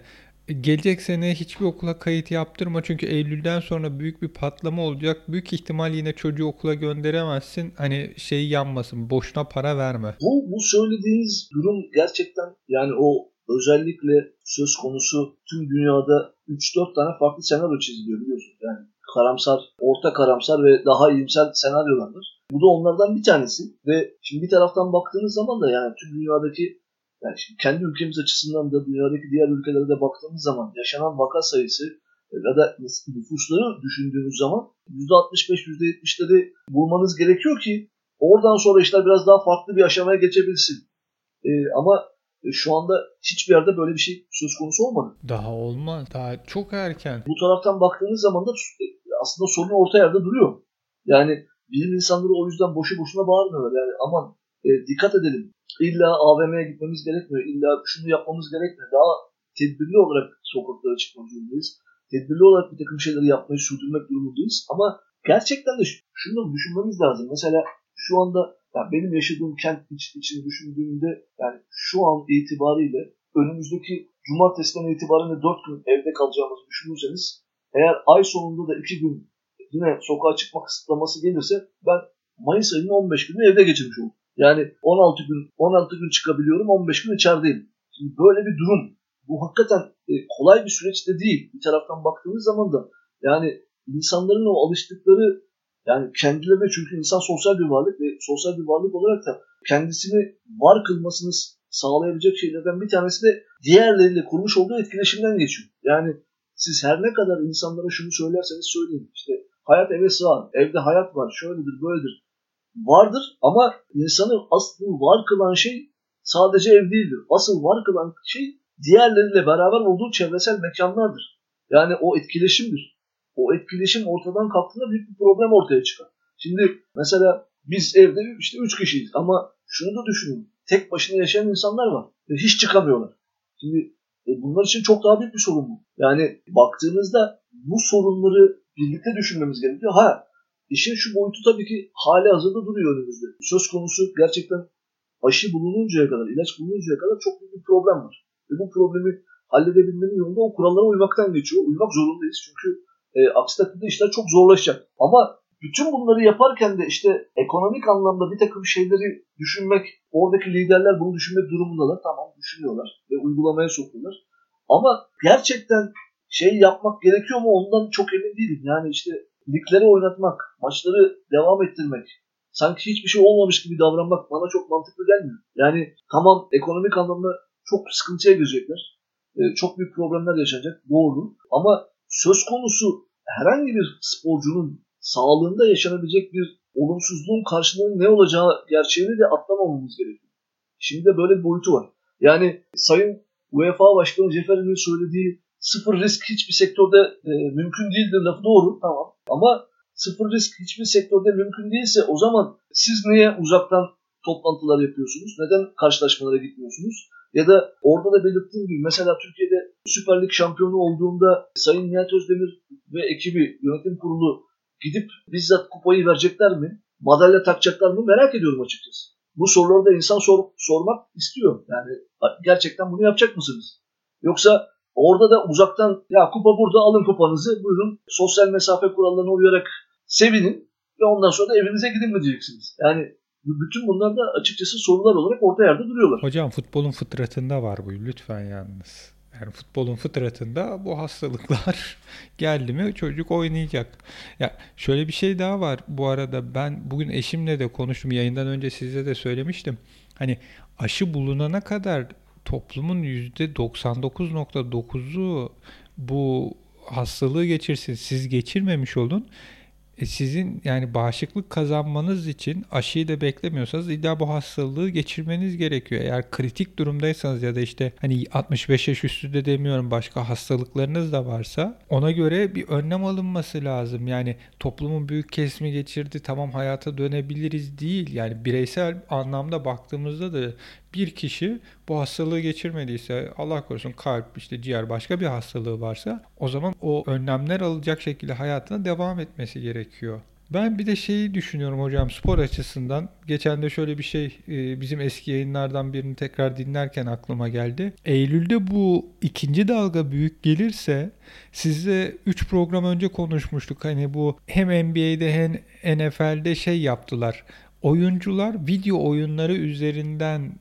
gelecek sene hiçbir okula kayıt yaptırma çünkü Eylül'den sonra büyük bir patlama olacak. Büyük ihtimal yine çocuğu okula gönderemezsin. Hani şey yanmasın, boşuna para verme. Bu, bu söylediğiniz durum gerçekten yani o özellikle söz konusu tüm dünyada 3-4 tane farklı senaryo çiziliyor biliyorsunuz. Yani karamsar, orta karamsar ve daha iyimser senaryolar var. Bu da onlardan bir tanesi ve şimdi bir taraftan baktığınız zaman da yani tüm dünyadaki yani şimdi kendi ülkemiz açısından da dünyadaki diğer ülkelere de baktığımız zaman yaşanan vaka sayısı, ya da nüfusları düşündüğünüz zaman %65-%70'leri bulmanız gerekiyor ki oradan sonra işler biraz daha farklı bir aşamaya geçebilsin. E, ama şu anda hiçbir yerde böyle bir şey söz konusu olmadı. Daha olmaz. Daha çok erken. Bu taraftan baktığınız zaman da aslında sorun orta yerde duruyor. Yani bilim insanları o yüzden boşu boşuna bağırmıyorlar. Yani aman e, dikkat edelim. İlla AVM'ye gitmemiz gerekmiyor. İlla şunu yapmamız gerekmiyor. Daha tedbirli olarak sokaklara çıkmak. Tedbirli olarak bir takım şeyleri yapmayı sürdürmek durumundayız. Ama gerçekten de şunu düşünmemiz lazım. Mesela şu anda yani benim yaşadığım kent için düşündüğümde yani şu an itibariyle önümüzdeki cumartesiden itibaren de 4 gün evde kalacağımızı düşünürseniz eğer ay sonunda da 2 gün yine sokağa çıkma kısıtlaması gelirse ben Mayıs ayının 15 günü evde geçirmiş oldum. Yani 16 gün 16 gün çıkabiliyorum, 15 gün içerideyim. Şimdi böyle bir durum. Bu hakikaten e, kolay bir süreç de değil. Bir taraftan baktığımız zaman da yani insanların o alıştıkları yani kendilerine çünkü insan sosyal bir varlık ve sosyal bir varlık olarak da kendisini var kılmasını sağlayabilecek şeylerden bir tanesi de diğerleriyle kurmuş olduğu etkileşimden geçiyor. Yani siz her ne kadar insanlara şunu söylerseniz söyleyin. İşte hayat eve sığar, evde hayat var, şöyledir, böyledir. Vardır ama insanı asıl var kılan şey sadece ev değildir. Asıl var kılan şey diğerleriyle beraber olduğu çevresel mekanlardır. Yani o etkileşimdir. O etkileşim ortadan kalktığında büyük bir problem ortaya çıkar. Şimdi mesela biz evde işte üç kişiyiz ama şunu da düşünün. Tek başına yaşayan insanlar var ve hiç çıkamıyorlar. Şimdi e, bunlar için çok daha büyük bir sorun bu. Yani baktığınızda bu sorunları birlikte düşünmemiz gerekiyor. Ha işin şu boyutu tabii ki hali hazırda duruyor önümüzde. Söz konusu gerçekten aşı bulununcaya kadar, ilaç bulununcaya kadar çok büyük bir problem var. Ve bu problemi halledebilmenin yolunda o kurallara uymaktan geçiyor. Uymak zorundayız çünkü e, aksi takdirde işler çok zorlaşacak. Ama bütün bunları yaparken de işte ekonomik anlamda bir takım şeyleri düşünmek, oradaki liderler bunu düşünmek durumundalar. Tamam düşünüyorlar ve uygulamaya sokuyorlar. Ama gerçekten şey yapmak gerekiyor mu ondan çok emin değilim. Yani işte ligleri oynatmak, maçları devam ettirmek, sanki hiçbir şey olmamış gibi davranmak bana çok mantıklı gelmiyor. Yani tamam ekonomik anlamda çok sıkıntıya girecekler. Ee, çok büyük problemler yaşanacak. Doğru. Ama söz konusu herhangi bir sporcunun sağlığında yaşanabilecek bir olumsuzluğun karşılığının ne olacağı gerçeğini de atlamamamız gerekiyor. Şimdi de böyle bir boyutu var. Yani Sayın UEFA Başkanı Ceferi'nin söylediği sıfır risk hiçbir sektörde e, mümkün değildir lafı doğru tamam. Ama sıfır risk hiçbir sektörde mümkün değilse o zaman siz niye uzaktan toplantılar yapıyorsunuz? Neden karşılaşmalara gitmiyorsunuz? Ya da orada da belirttiğim gibi mesela Türkiye'de Süper Lig şampiyonu olduğunda Sayın Nihat Özdemir ve ekibi yönetim kurulu gidip bizzat kupayı verecekler mi? Madalya takacaklar mı? Merak ediyorum açıkçası. Bu soruları da insan sor, sormak istiyor. Yani gerçekten bunu yapacak mısınız? Yoksa orada da uzaktan ya kupa burada alın kupanızı buyurun sosyal mesafe kurallarına uyarak sevinin ve ondan sonra da evinize gidin mi diyeceksiniz. Yani bütün bunlar da açıkçası sorular olarak orta yerde duruyorlar. Hocam futbolun fıtratında var bu lütfen yalnız. Yani futbolun fıtratında bu hastalıklar (laughs) geldi mi çocuk oynayacak. Ya şöyle bir şey daha var. Bu arada ben bugün eşimle de konuştum. Yayından önce size de söylemiştim. Hani aşı bulunana kadar toplumun %99.9'u bu hastalığı geçirsin. Siz geçirmemiş olun. E sizin yani bağışıklık kazanmanız için aşıyı da beklemiyorsanız illa bu hastalığı geçirmeniz gerekiyor. Eğer kritik durumdaysanız ya da işte hani 65 yaş üstü de demiyorum başka hastalıklarınız da varsa ona göre bir önlem alınması lazım. Yani toplumun büyük kesimi geçirdi tamam hayata dönebiliriz değil. Yani bireysel anlamda baktığımızda da bir kişi bu hastalığı geçirmediyse Allah korusun kalp işte ciğer başka bir hastalığı varsa o zaman o önlemler alacak şekilde hayatına devam etmesi gerekiyor. Ben bir de şeyi düşünüyorum hocam spor açısından. Geçen de şöyle bir şey e, bizim eski yayınlardan birini tekrar dinlerken aklıma geldi. Eylül'de bu ikinci dalga büyük gelirse size 3 program önce konuşmuştuk. Hani bu hem NBA'de hem NFL'de şey yaptılar. Oyuncular video oyunları üzerinden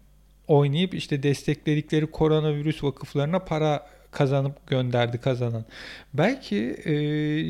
oynayıp işte destekledikleri koronavirüs vakıflarına para kazanıp gönderdi kazanan. Belki e,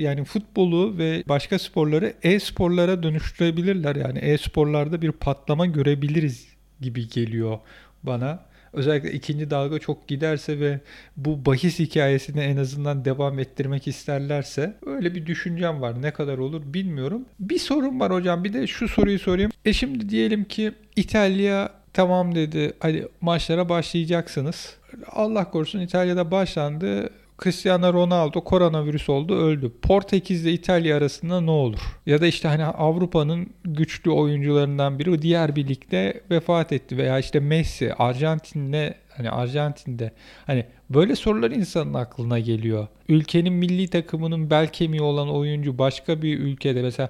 yani futbolu ve başka sporları e-sporlara dönüştürebilirler. Yani e-sporlarda bir patlama görebiliriz gibi geliyor bana. Özellikle ikinci dalga çok giderse ve bu bahis hikayesini en azından devam ettirmek isterlerse öyle bir düşüncem var. Ne kadar olur bilmiyorum. Bir sorun var hocam. Bir de şu soruyu sorayım. E şimdi diyelim ki İtalya tamam dedi. Hadi maçlara başlayacaksınız. Allah korusun İtalya'da başlandı. Cristiano Ronaldo koronavirüs oldu öldü. Portekiz ile İtalya arasında ne olur? Ya da işte hani Avrupa'nın güçlü oyuncularından biri diğer bir ligde vefat etti veya işte Messi Arjantin'de hani Arjantin'de hani böyle sorular insanın aklına geliyor. Ülkenin milli takımının bel kemiği olan oyuncu başka bir ülkede mesela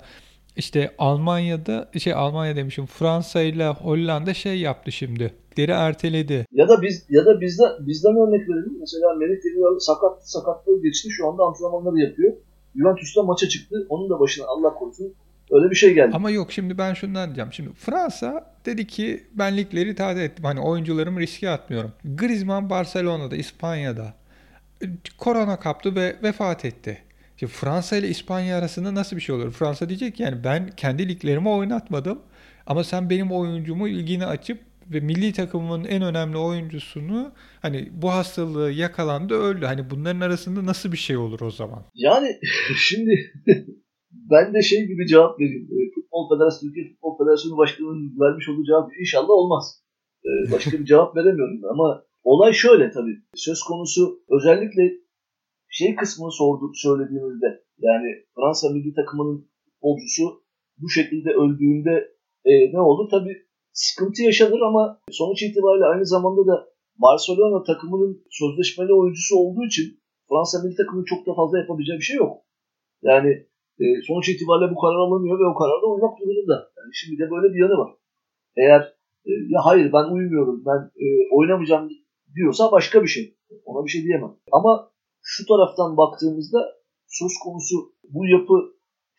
işte Almanya'da şey Almanya demişim Fransa ile Hollanda şey yaptı şimdi. Deri erteledi. Ya da biz ya da bizde bizden örnek verelim. Mesela Melih Demiral sakat sakatlığı geçti. Şu anda antrenmanları yapıyor. Juventus'ta maça çıktı. Onun da başına Allah korusun öyle bir şey geldi. Ama yok şimdi ben şundan diyeceğim. Şimdi Fransa dedi ki ben ligleri taze ettim. Hani oyuncularımı riske atmıyorum. Griezmann Barcelona'da, İspanya'da korona kaptı ve vefat etti. Şimdi Fransa ile İspanya arasında nasıl bir şey olur? Fransa diyecek yani ben kendi liglerimi oynatmadım ama sen benim oyuncumu ilgini açıp ve milli takımımın en önemli oyuncusunu hani bu hastalığı yakalandı öldü. Hani bunların arasında nasıl bir şey olur o zaman? Yani (laughs) şimdi ben de şey gibi cevap vereyim. Ee, Futbol Federasyonu, Türkiye Futbol Federasyonu Başkanı'nın vermiş olduğu cevap inşallah olmaz. Ee, başka bir cevap veremiyorum ama olay şöyle tabii. Söz konusu özellikle şey kısmını sorduk söylediğimizde yani Fransa milli takımının futbolcusu bu şekilde öldüğünde e, ne olur? Tabii sıkıntı yaşanır ama sonuç itibariyle aynı zamanda da Barcelona takımının sözleşmeli oyuncusu olduğu için Fransa milli takımının çok da fazla yapabileceği bir şey yok. Yani e, sonuç itibariyle bu karar alınıyor ve o kararda uymak durumunda. Yani şimdi de böyle bir yanı var. Eğer e, ya hayır ben uymuyorum, ben e, oynamayacağım diyorsa başka bir şey. Ona bir şey diyemem. Ama şu taraftan baktığımızda söz konusu bu yapı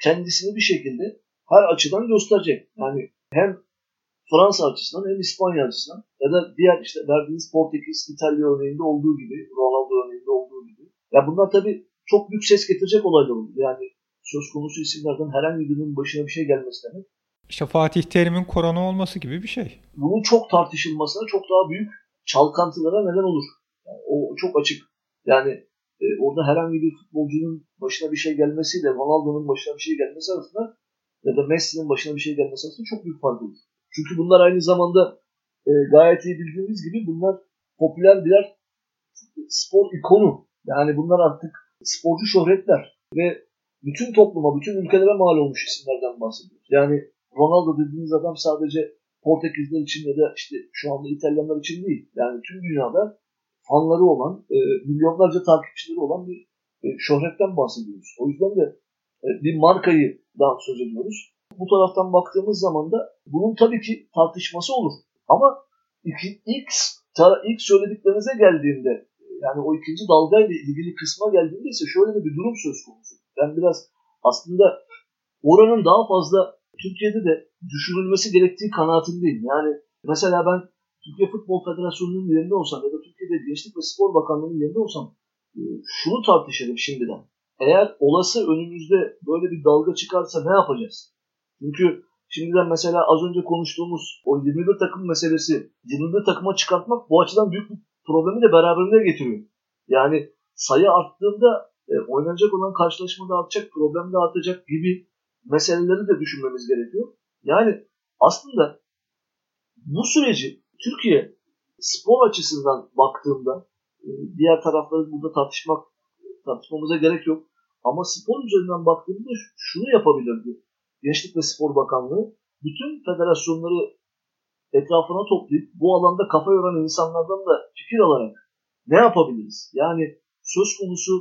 kendisini bir şekilde her açıdan gösterecek. Yani hem Fransa açısından hem İspanya açısından ya da diğer işte verdiğiniz Portekiz, İtalya örneğinde olduğu gibi, Ronaldo örneğinde olduğu gibi. Ya bunlar tabii çok büyük ses getirecek olaylar olur. Yani söz konusu isimlerden herhangi birinin başına bir şey gelmesi demek. İşte Fatih Terim'in korona olması gibi bir şey. Bunun çok tartışılmasına çok daha büyük çalkantılara neden olur. Yani o çok açık. Yani e, orada herhangi bir futbolcunun başına bir şey gelmesiyle Ronaldo'nun başına bir şey gelmesi arasında ya da Messi'nin başına bir şey gelmesi arasında çok büyük fark olur. Çünkü bunlar aynı zamanda e, gayet iyi bildiğimiz gibi bunlar popüler birer spor ikonu. Yani bunlar artık sporcu şöhretler ve bütün topluma, bütün ülkelere mal olmuş isimlerden bahsediyoruz. Yani Ronaldo dediğiniz adam sadece Portekizler için ya da işte şu anda İtalyanlar için değil. Yani tüm dünyada fanları olan, e, milyonlarca takipçileri olan bir e, şöhretten bahsediyoruz. O yüzden de e, bir markayı daha söz ediyoruz bu taraftan baktığımız zaman da bunun tabii ki tartışması olur. Ama ilk, ilk, ilk söylediklerinize geldiğinde yani o ikinci dalgayla ilgili kısma geldiğinde ise şöyle bir durum söz konusu. Ben biraz aslında oranın daha fazla Türkiye'de de düşünülmesi gerektiği kanaatindeyim. Yani mesela ben Türkiye Futbol Federasyonu'nun yerinde olsam ya da Türkiye'de Gençlik ve Spor Bakanlığı'nın yerinde olsam e, şunu tartışırım şimdiden. Eğer olası önümüzde böyle bir dalga çıkarsa ne yapacağız? Çünkü şimdiden mesela az önce konuştuğumuz o 21 takım meselesi 21 takıma çıkartmak bu açıdan büyük bir problemi de beraberinde getiriyor. Yani sayı arttığında e, oynanacak olan karşılaşma da artacak, problem de artacak gibi meseleleri de düşünmemiz gerekiyor. Yani aslında bu süreci Türkiye spor açısından baktığında e, diğer tarafları burada tartışmak tartışmamıza gerek yok. Ama spor üzerinden baktığımızda şunu yapabilirdi. Gençlik ve Spor Bakanlığı bütün federasyonları etrafına toplayıp bu alanda kafa yoran insanlardan da fikir alarak ne yapabiliriz? Yani söz konusu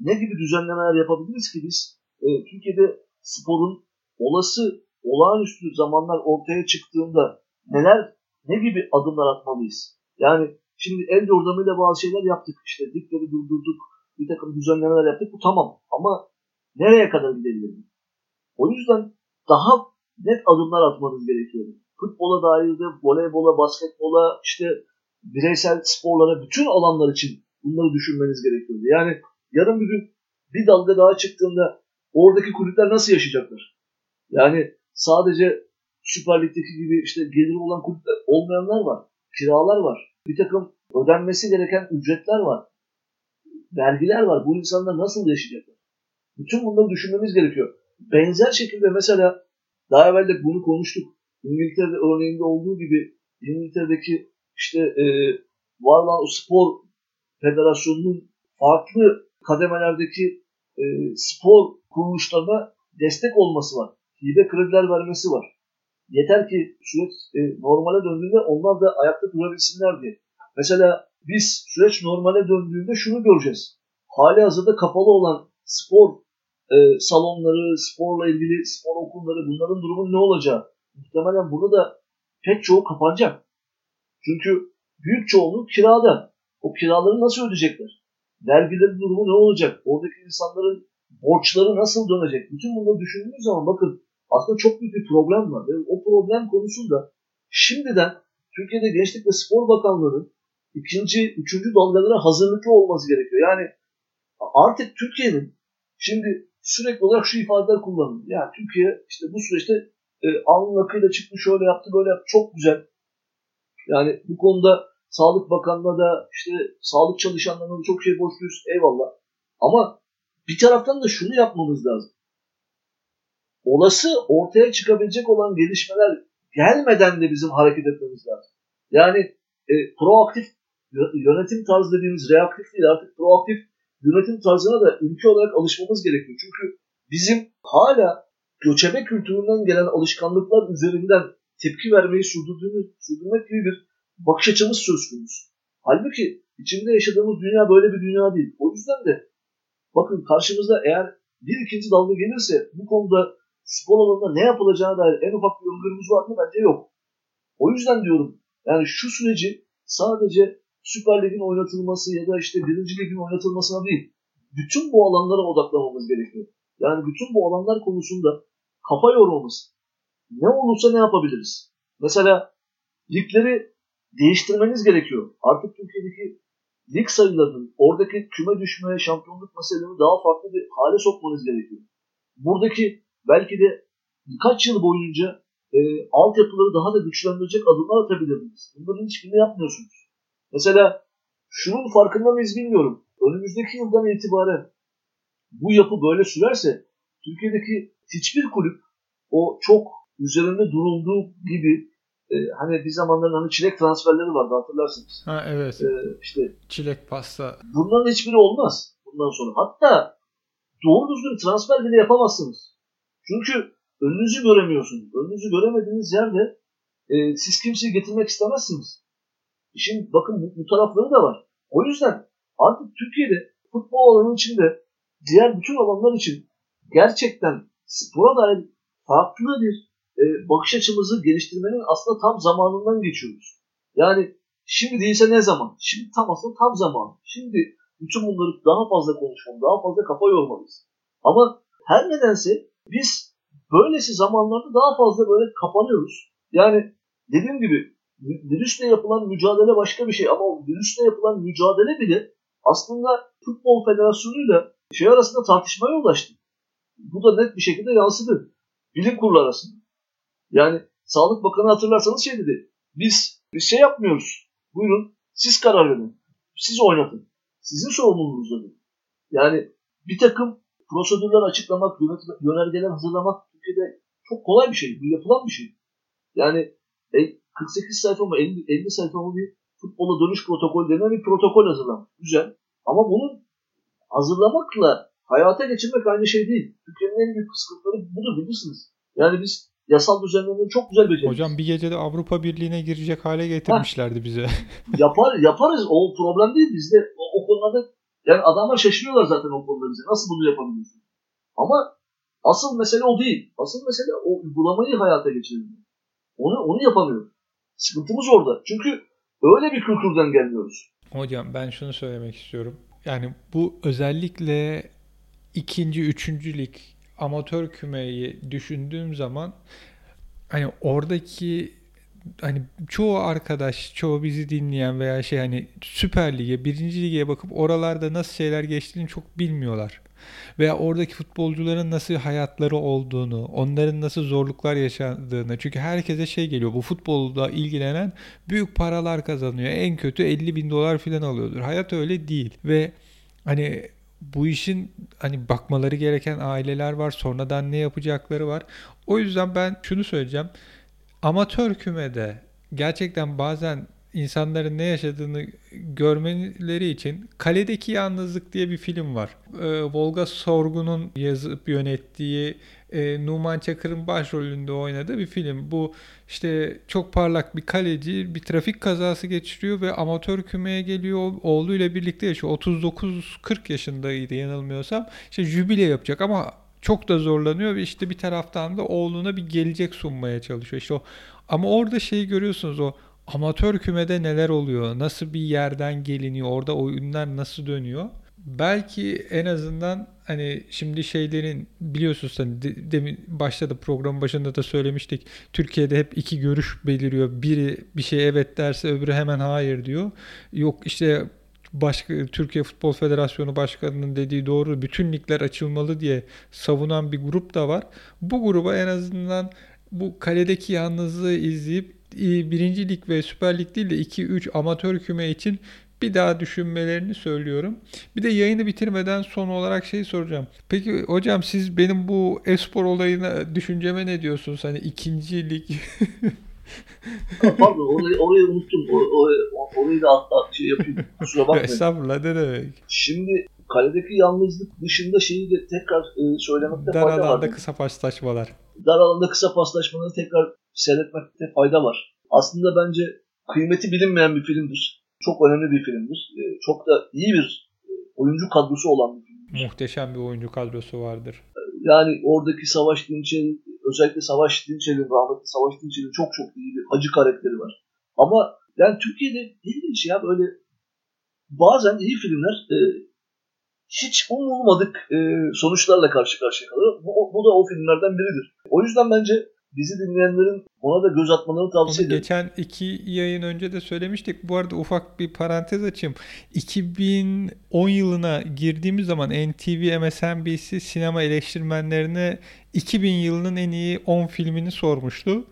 ne gibi düzenlemeler yapabiliriz ki biz e, Türkiye'de sporun olası olağanüstü zamanlar ortaya çıktığında neler ne gibi adımlar atmalıyız? Yani şimdi el yordamıyla bazı şeyler yaptık. İşte dikleri durdurduk. Bir takım düzenlemeler yaptık. Bu tamam. Ama nereye kadar gidebiliriz? O yüzden daha net adımlar atmanız gerekiyor. Futbola dair de voleybola, basketbola, işte bireysel sporlara, bütün alanlar için bunları düşünmeniz gerekiyor. Yani yarın bir gün bir dalga daha çıktığında oradaki kulüpler nasıl yaşayacaklar? Yani sadece Süper Lig'deki gibi işte geliri olan kulüpler olmayanlar var. Kiralar var. Bir takım ödenmesi gereken ücretler var. Vergiler var. Bu insanlar nasıl yaşayacaklar? Bütün bunları düşünmemiz gerekiyor. Benzer şekilde mesela daha evvel de bunu konuştuk. İngiltere'de örneğinde olduğu gibi İngiltere'deki işte e, var olan spor federasyonunun farklı kademelerdeki e, spor kuruluşlarına destek olması var. Hibe krediler vermesi var. Yeter ki süreç e, normale döndüğünde onlar da ayakta durabilsinler diye. Mesela biz süreç normale döndüğünde şunu göreceğiz. Hali hazırda kapalı olan spor e, salonları, sporla ilgili spor okulları bunların durumu ne olacağı? Muhtemelen burada da pek çoğu kapanacak. Çünkü büyük çoğunluğu kirada. O kiraları nasıl ödeyecekler? Vergilerin durumu ne olacak? Oradaki insanların borçları nasıl dönecek? Bütün bunları düşündüğümüz zaman bakın aslında çok büyük bir problem var. Ve o problem konusunda şimdiden Türkiye'de Gençlik ve Spor Bakanlığı'nın ikinci, üçüncü dalgalara hazırlıklı olması gerekiyor. Yani artık Türkiye'nin şimdi sürekli olarak şu ifadeler kullanılıyor. Yani Türkiye işte bu süreçte e, alnın akıyla çıktı, şöyle yaptı, böyle yaptı. Çok güzel. Yani bu konuda Sağlık Bakanlığı'na da işte sağlık çalışanlarına da çok şey borçluyuz. Eyvallah. Ama bir taraftan da şunu yapmamız lazım. Olası ortaya çıkabilecek olan gelişmeler gelmeden de bizim hareket etmemiz lazım. Yani e, proaktif yönetim tarzı dediğimiz reaktif değil artık proaktif yönetim tarzına da ülke olarak alışmamız gerekiyor. Çünkü bizim hala göçebe kültüründen gelen alışkanlıklar üzerinden tepki vermeyi sürdürdüğümüz, sürdürmek gibi bir bakış açımız söz konusu. Halbuki içinde yaşadığımız dünya böyle bir dünya değil. O yüzden de bakın karşımızda eğer bir ikinci dalga gelirse bu konuda spor alanında ne yapılacağına dair en ufak bir öngörümüz var mı? Bence yok. O yüzden diyorum yani şu süreci sadece Süper Lig'in oynatılması ya da işte birinci ligin oynatılmasına değil, bütün bu alanlara odaklamamız gerekiyor. Yani bütün bu alanlar konusunda kafa yormamız, ne olursa ne yapabiliriz? Mesela ligleri değiştirmeniz gerekiyor. Artık Türkiye'deki lig sayılarının, oradaki küme düşme, şampiyonluk meselelerini daha farklı bir hale sokmanız gerekiyor. Buradaki belki de birkaç yıl boyunca e, altyapıları daha da güçlendirecek adımlar atabilirsiniz. Bunların hiçbirini yapmıyorsunuz. Mesela şunun farkında mıyız bilmiyorum. Önümüzdeki yıldan itibaren bu yapı böyle sürerse Türkiye'deki hiçbir kulüp o çok üzerinde durulduğu gibi e, hani bir zamanların hani çilek transferleri vardı hatırlarsınız. Ha evet. E, işte çilek pasta. Bunların hiçbiri olmaz bundan sonra. Hatta doğru düzgün transfer bile yapamazsınız. Çünkü önünüzü göremiyorsunuz. Önünüzü göremediğiniz yerde e, siz kimseyi getirmek istemezsiniz. İşin bakın bu, bu tarafları da var. O yüzden artık Türkiye'de futbol alanı içinde diğer bütün alanlar için gerçekten spora dair farklı bir e, bakış açımızı geliştirmenin aslında tam zamanından geçiyoruz. Yani şimdi değilse ne zaman? Şimdi tam aslında tam zaman. Şimdi bütün bunları daha fazla konuşmamız, daha fazla kafa yormalıyız. Ama her nedense biz böylesi zamanlarda daha fazla böyle kapanıyoruz. Yani dediğim gibi virüsle yapılan mücadele başka bir şey ama o virüsle yapılan mücadele bile aslında Futbol Federasyonu ile şey arasında tartışmaya ulaştı. Bu da net bir şekilde yansıdı. Bilim kurulu arasında. Yani Sağlık Bakanı hatırlarsanız şey dedi. Biz bir şey yapmıyoruz. Buyurun siz karar verin. Siz oynatın. Sizin sorumluluğunuz dedi. Yani bir takım prosedürler açıklamak, yönergeler hazırlamak Türkiye'de çok kolay bir şey. Bu yapılan bir şey. Yani e, 48 sayfa mı 50, 50 sayfa mı bir futbola dönüş protokolü denen bir protokol hazırlamış. Güzel. Ama bunu hazırlamakla hayata geçirmek aynı şey değil. Türkiye'nin en büyük sıkıntıları budur bilirsiniz. Yani biz yasal düzenlemeyi çok güzel beceriyoruz. Hocam bir gecede Avrupa Birliği'ne girecek hale getirmişlerdi Heh. bize. Yapar, yaparız. O problem değil. Bizde o, o konularda yani adamlar şaşırıyorlar zaten o konuda bize. Nasıl bunu yapabiliyorsun? Ama asıl mesele o değil. Asıl mesele o uygulamayı hayata geçirmek. Onu, onu yapamıyoruz. Sıkıntımız orada. Çünkü öyle bir kültürden gelmiyoruz. Hocam ben şunu söylemek istiyorum. Yani bu özellikle ikinci, üçüncü amatör kümeyi düşündüğüm zaman hani oradaki hani çoğu arkadaş, çoğu bizi dinleyen veya şey hani Süper Lig'e, birinci lige bakıp oralarda nasıl şeyler geçtiğini çok bilmiyorlar. Veya oradaki futbolcuların nasıl hayatları olduğunu, onların nasıl zorluklar yaşadığını. Çünkü herkese şey geliyor. Bu futbolda ilgilenen büyük paralar kazanıyor. En kötü 50 bin dolar falan alıyordur. Hayat öyle değil. Ve hani bu işin hani bakmaları gereken aileler var. Sonradan ne yapacakları var. O yüzden ben şunu söyleyeceğim. Amatör kümede gerçekten bazen insanların ne yaşadığını görmeleri için Kaledeki Yalnızlık diye bir film var. Ee, Volga Sorgun'un yazıp yönettiği e, Numan Çakır'ın başrolünde oynadığı bir film. Bu işte çok parlak bir kaleci bir trafik kazası geçiriyor ve amatör kümeye geliyor. Oğluyla birlikte yaşıyor. 39-40 yaşındaydı yanılmıyorsam. İşte jübile yapacak ama çok da zorlanıyor ve işte bir taraftan da oğluna bir gelecek sunmaya çalışıyor. İşte o ama orada şeyi görüyorsunuz o amatör kümede neler oluyor? Nasıl bir yerden geliniyor? Orada oyunlar nasıl dönüyor? Belki en azından hani şimdi şeylerin biliyorsunuz hani de, demin başta da programın başında da söylemiştik. Türkiye'de hep iki görüş beliriyor. Biri bir şey evet derse öbürü hemen hayır diyor. Yok işte başka Türkiye Futbol Federasyonu Başkanı'nın dediği doğru bütün ligler açılmalı diye savunan bir grup da var. Bu gruba en azından bu kaledeki yalnızlığı izleyip birinci lig ve Süper Lig değil de 2-3 amatör küme için bir daha düşünmelerini söylüyorum. Bir de yayını bitirmeden son olarak şey soracağım. Peki hocam siz benim bu espor olayına düşünceme ne diyorsunuz? Hani ikinci lig (laughs) Pardon orayı, orayı unuttum. O, o, orayı da atla, şey yapayım. Kusura (laughs) bakmayın. Estağfurullah ne demek. Şimdi kaledeki yalnızlık dışında şeyi de tekrar e, söylemekte Dar fayda var. Dar alanda kısa paslaşmalar. Dar alanda kısa paslaşmaları tekrar seyretmekte fayda var. Aslında bence kıymeti bilinmeyen bir filmdir. Çok önemli bir filmdir. E, çok da iyi bir e, oyuncu kadrosu olan bir filmdir. Muhteşem bir oyuncu kadrosu vardır. Yani oradaki Savaş Dinçer'in özellikle Savaş Dinçer'in, rahmetli Savaş Dinçer'in çok çok iyi bir acı karakteri var. Ama yani Türkiye'de ilginç ya böyle bazen iyi filmler e, hiç umulmadık e, sonuçlarla karşı karşıya kalıyor. Bu, bu da o filmlerden biridir. O yüzden bence bizi dinleyenlerin ona da göz atmalarını tavsiye ederim. Geçen iki yayın önce de söylemiştik. Bu arada ufak bir parantez açayım. 2010 yılına girdiğimiz zaman NTV MSNBC sinema eleştirmenlerine 2000 yılının en iyi 10 filmini sormuştu.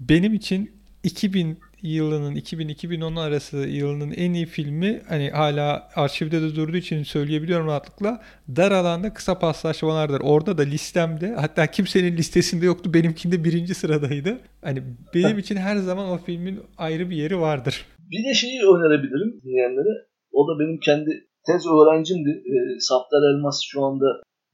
Benim için 2000 yılının 2000-2010 arası yılının en iyi filmi hani hala arşivde de durduğu için söyleyebiliyorum rahatlıkla. Dar alanda kısa paslaşmalardır. Orada da listemde hatta kimsenin listesinde yoktu. Benimkinde birinci sıradaydı. Hani benim için her zaman o filmin ayrı bir yeri vardır. Bir de şeyi önerebilirim dinleyenlere. O da benim kendi tez öğrencimdi. E, Safter Elmas şu anda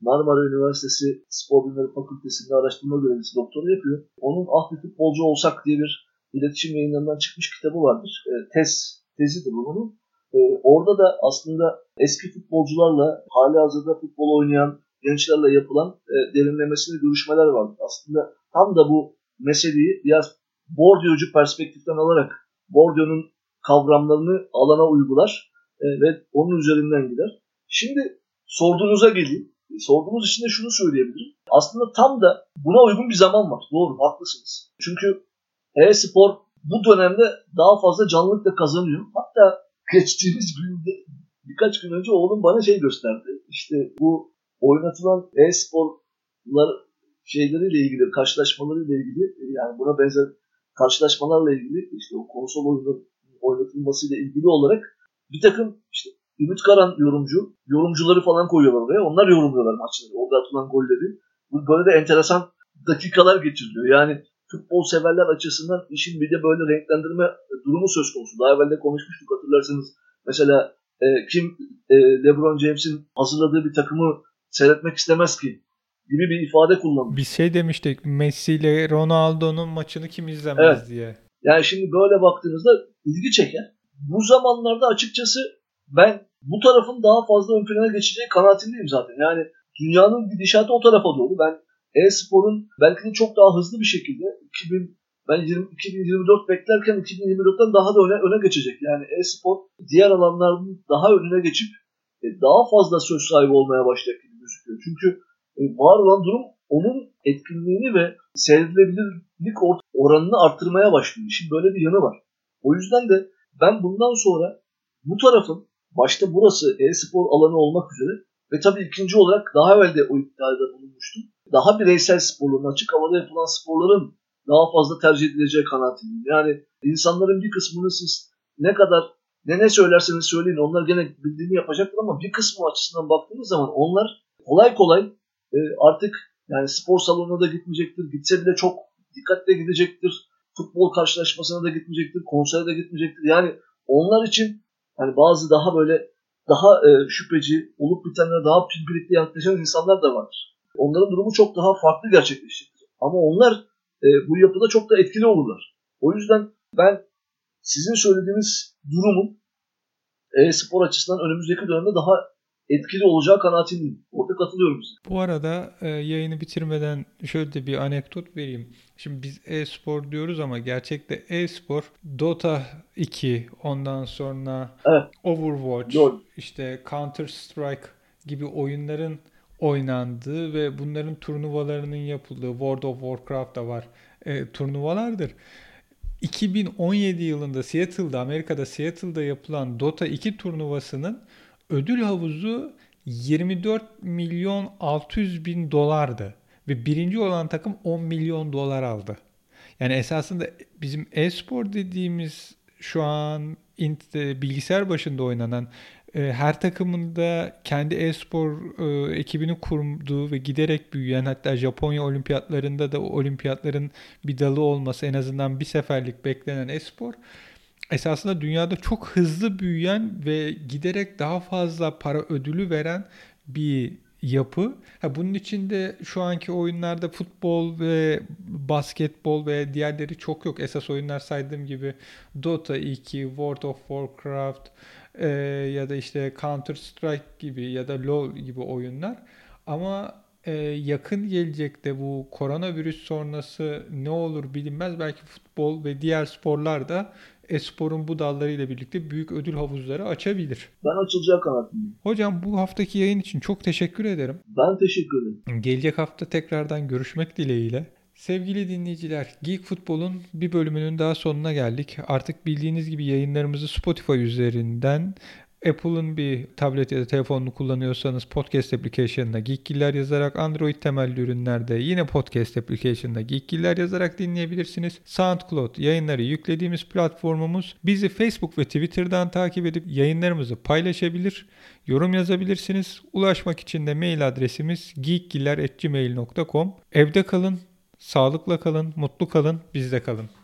Marmara Üniversitesi Spor Bilimleri Fakültesi'nde araştırma görevlisi doktora yapıyor. Onun ah bir futbolcu olsak diye bir iletişim yayınlarından çıkmış kitabı vardır. E, tez, tezidir bunun. E, orada da aslında eski futbolcularla hali hazırda futbol oynayan gençlerle yapılan e, derinlemesine görüşmeler vardır. Aslında tam da bu meseleyi biraz Bourdieu'cu perspektiften alarak Bourdieu'nun kavramlarını alana uygular e, ve onun üzerinden gider. Şimdi sorduğunuza geleyim. Sorduğunuz için de şunu söyleyebilirim. Aslında tam da buna uygun bir zaman var. Doğru, haklısınız. Çünkü e-spor bu dönemde daha fazla canlılık da kazanıyor. Hatta geçtiğimiz günde birkaç gün önce oğlum bana şey gösterdi. İşte bu oynatılan e-sporlar şeyleriyle ilgili, karşılaşmalarıyla ilgili yani buna benzer karşılaşmalarla ilgili işte o konsol oyunun oynatılmasıyla ilgili olarak bir takım işte Ümit Karan yorumcu, yorumcuları falan koyuyorlar oraya. Onlar yorumluyorlar maçları. Orada atılan golleri. Böyle de enteresan dakikalar geçiriliyor. Yani futbol severler açısından işin bir de böyle renklendirme durumu söz konusu. Daha evvel de konuşmuştuk hatırlarsanız. Mesela e, kim e, LeBron James'in hazırladığı bir takımı seyretmek istemez ki gibi bir ifade kullanmış. Bir şey demiştik Messi ile Ronaldo'nun maçını kim izlemez evet. diye. Yani şimdi böyle baktığınızda ilgi çeker. Bu zamanlarda açıkçası ben bu tarafın daha fazla ön plana geçeceği kanaatindeyim zaten. Yani dünyanın gidişatı o tarafa doğru. Ben e-sporun belki de çok daha hızlı bir şekilde 2000 ben 20, 2024 beklerken 2024'ten daha da öne, öne geçecek. Yani e-spor diğer alanların daha önüne geçip e, daha fazla söz sahibi olmaya başlayacak gibi gözüküyor. Çünkü e, var olan durum onun etkinliğini ve seyredilebilirlik oranını arttırmaya başlıyor. Şimdi böyle bir yanı var. O yüzden de ben bundan sonra bu tarafın başta burası e-spor alanı olmak üzere Ve tabii ikinci olarak daha evvel de o iddiada bulunmuştum. Daha bireysel sporların, açık havada yapılan sporların daha fazla tercih edileceği kanaatindeyim. Yani insanların bir kısmını siz ne kadar ne ne söylerseniz söyleyin onlar gene bildiğini yapacaktır ama bir kısmı açısından baktığınız zaman onlar kolay kolay e, artık yani spor salonuna da gitmeyecektir. Gitse bile çok dikkatle gidecektir. Futbol karşılaşmasına da gitmeyecektir. Konsere de gitmeyecektir. Yani onlar için yani bazı daha böyle daha e, şüpheci, olup bitenlere daha pimpirikli yaklaşan insanlar da vardır. Onların durumu çok daha farklı gerçekleşecektir. Ama onlar e, bu yapıda çok da etkili olurlar. O yüzden ben sizin söylediğiniz durumun e-spor açısından önümüzdeki dönemde daha etkili olacağı kanaatindeyim. Orada katılıyorum size. Bu arada e, yayını bitirmeden şöyle de bir anekdot vereyim. Şimdi biz e-spor diyoruz ama gerçekte e-spor Dota 2 ondan sonra evet. Overwatch, Doğru. işte Counter Strike gibi oyunların oynandığı ve bunların turnuvalarının yapıldığı World of Warcraft da var e, turnuvalardır. 2017 yılında Seattle'da Amerika'da Seattle'da yapılan Dota 2 turnuvasının ödül havuzu 24 milyon 600 bin dolardı. Ve birinci olan takım 10 milyon dolar aldı. Yani esasında bizim e-spor dediğimiz şu an bilgisayar başında oynanan e, her takımında kendi e-spor e, ekibini kurduğu ve giderek büyüyen hatta Japonya olimpiyatlarında da olimpiyatların bir dalı olması en azından bir seferlik beklenen e-spor esasında dünyada çok hızlı büyüyen ve giderek daha fazla para ödülü veren bir yapı. Ha, bunun içinde şu anki oyunlarda futbol ve basketbol ve diğerleri çok yok. Esas oyunlar saydığım gibi Dota 2, World of Warcraft e, ya da işte Counter Strike gibi ya da LoL gibi oyunlar. Ama e, yakın gelecekte bu koronavirüs sonrası ne olur bilinmez. Belki futbol ve diğer sporlar da esporun bu dallarıyla birlikte büyük ödül havuzları açabilir. Ben açılacağı kanaatindeyim. Hocam bu haftaki yayın için çok teşekkür ederim. Ben teşekkür ederim. Gelecek hafta tekrardan görüşmek dileğiyle. Sevgili dinleyiciler, Geek Futbol'un bir bölümünün daha sonuna geldik. Artık bildiğiniz gibi yayınlarımızı Spotify üzerinden Apple'ın bir tablet ya da telefonunu kullanıyorsanız podcast application'ına Geekgiller yazarak Android temelli ürünlerde yine podcast application'ına Geekgiller yazarak dinleyebilirsiniz. SoundCloud yayınları yüklediğimiz platformumuz. Bizi Facebook ve Twitter'dan takip edip yayınlarımızı paylaşabilir, yorum yazabilirsiniz. Ulaşmak için de mail adresimiz geekgiller.gmail.com Evde kalın, sağlıkla kalın, mutlu kalın, bizde kalın.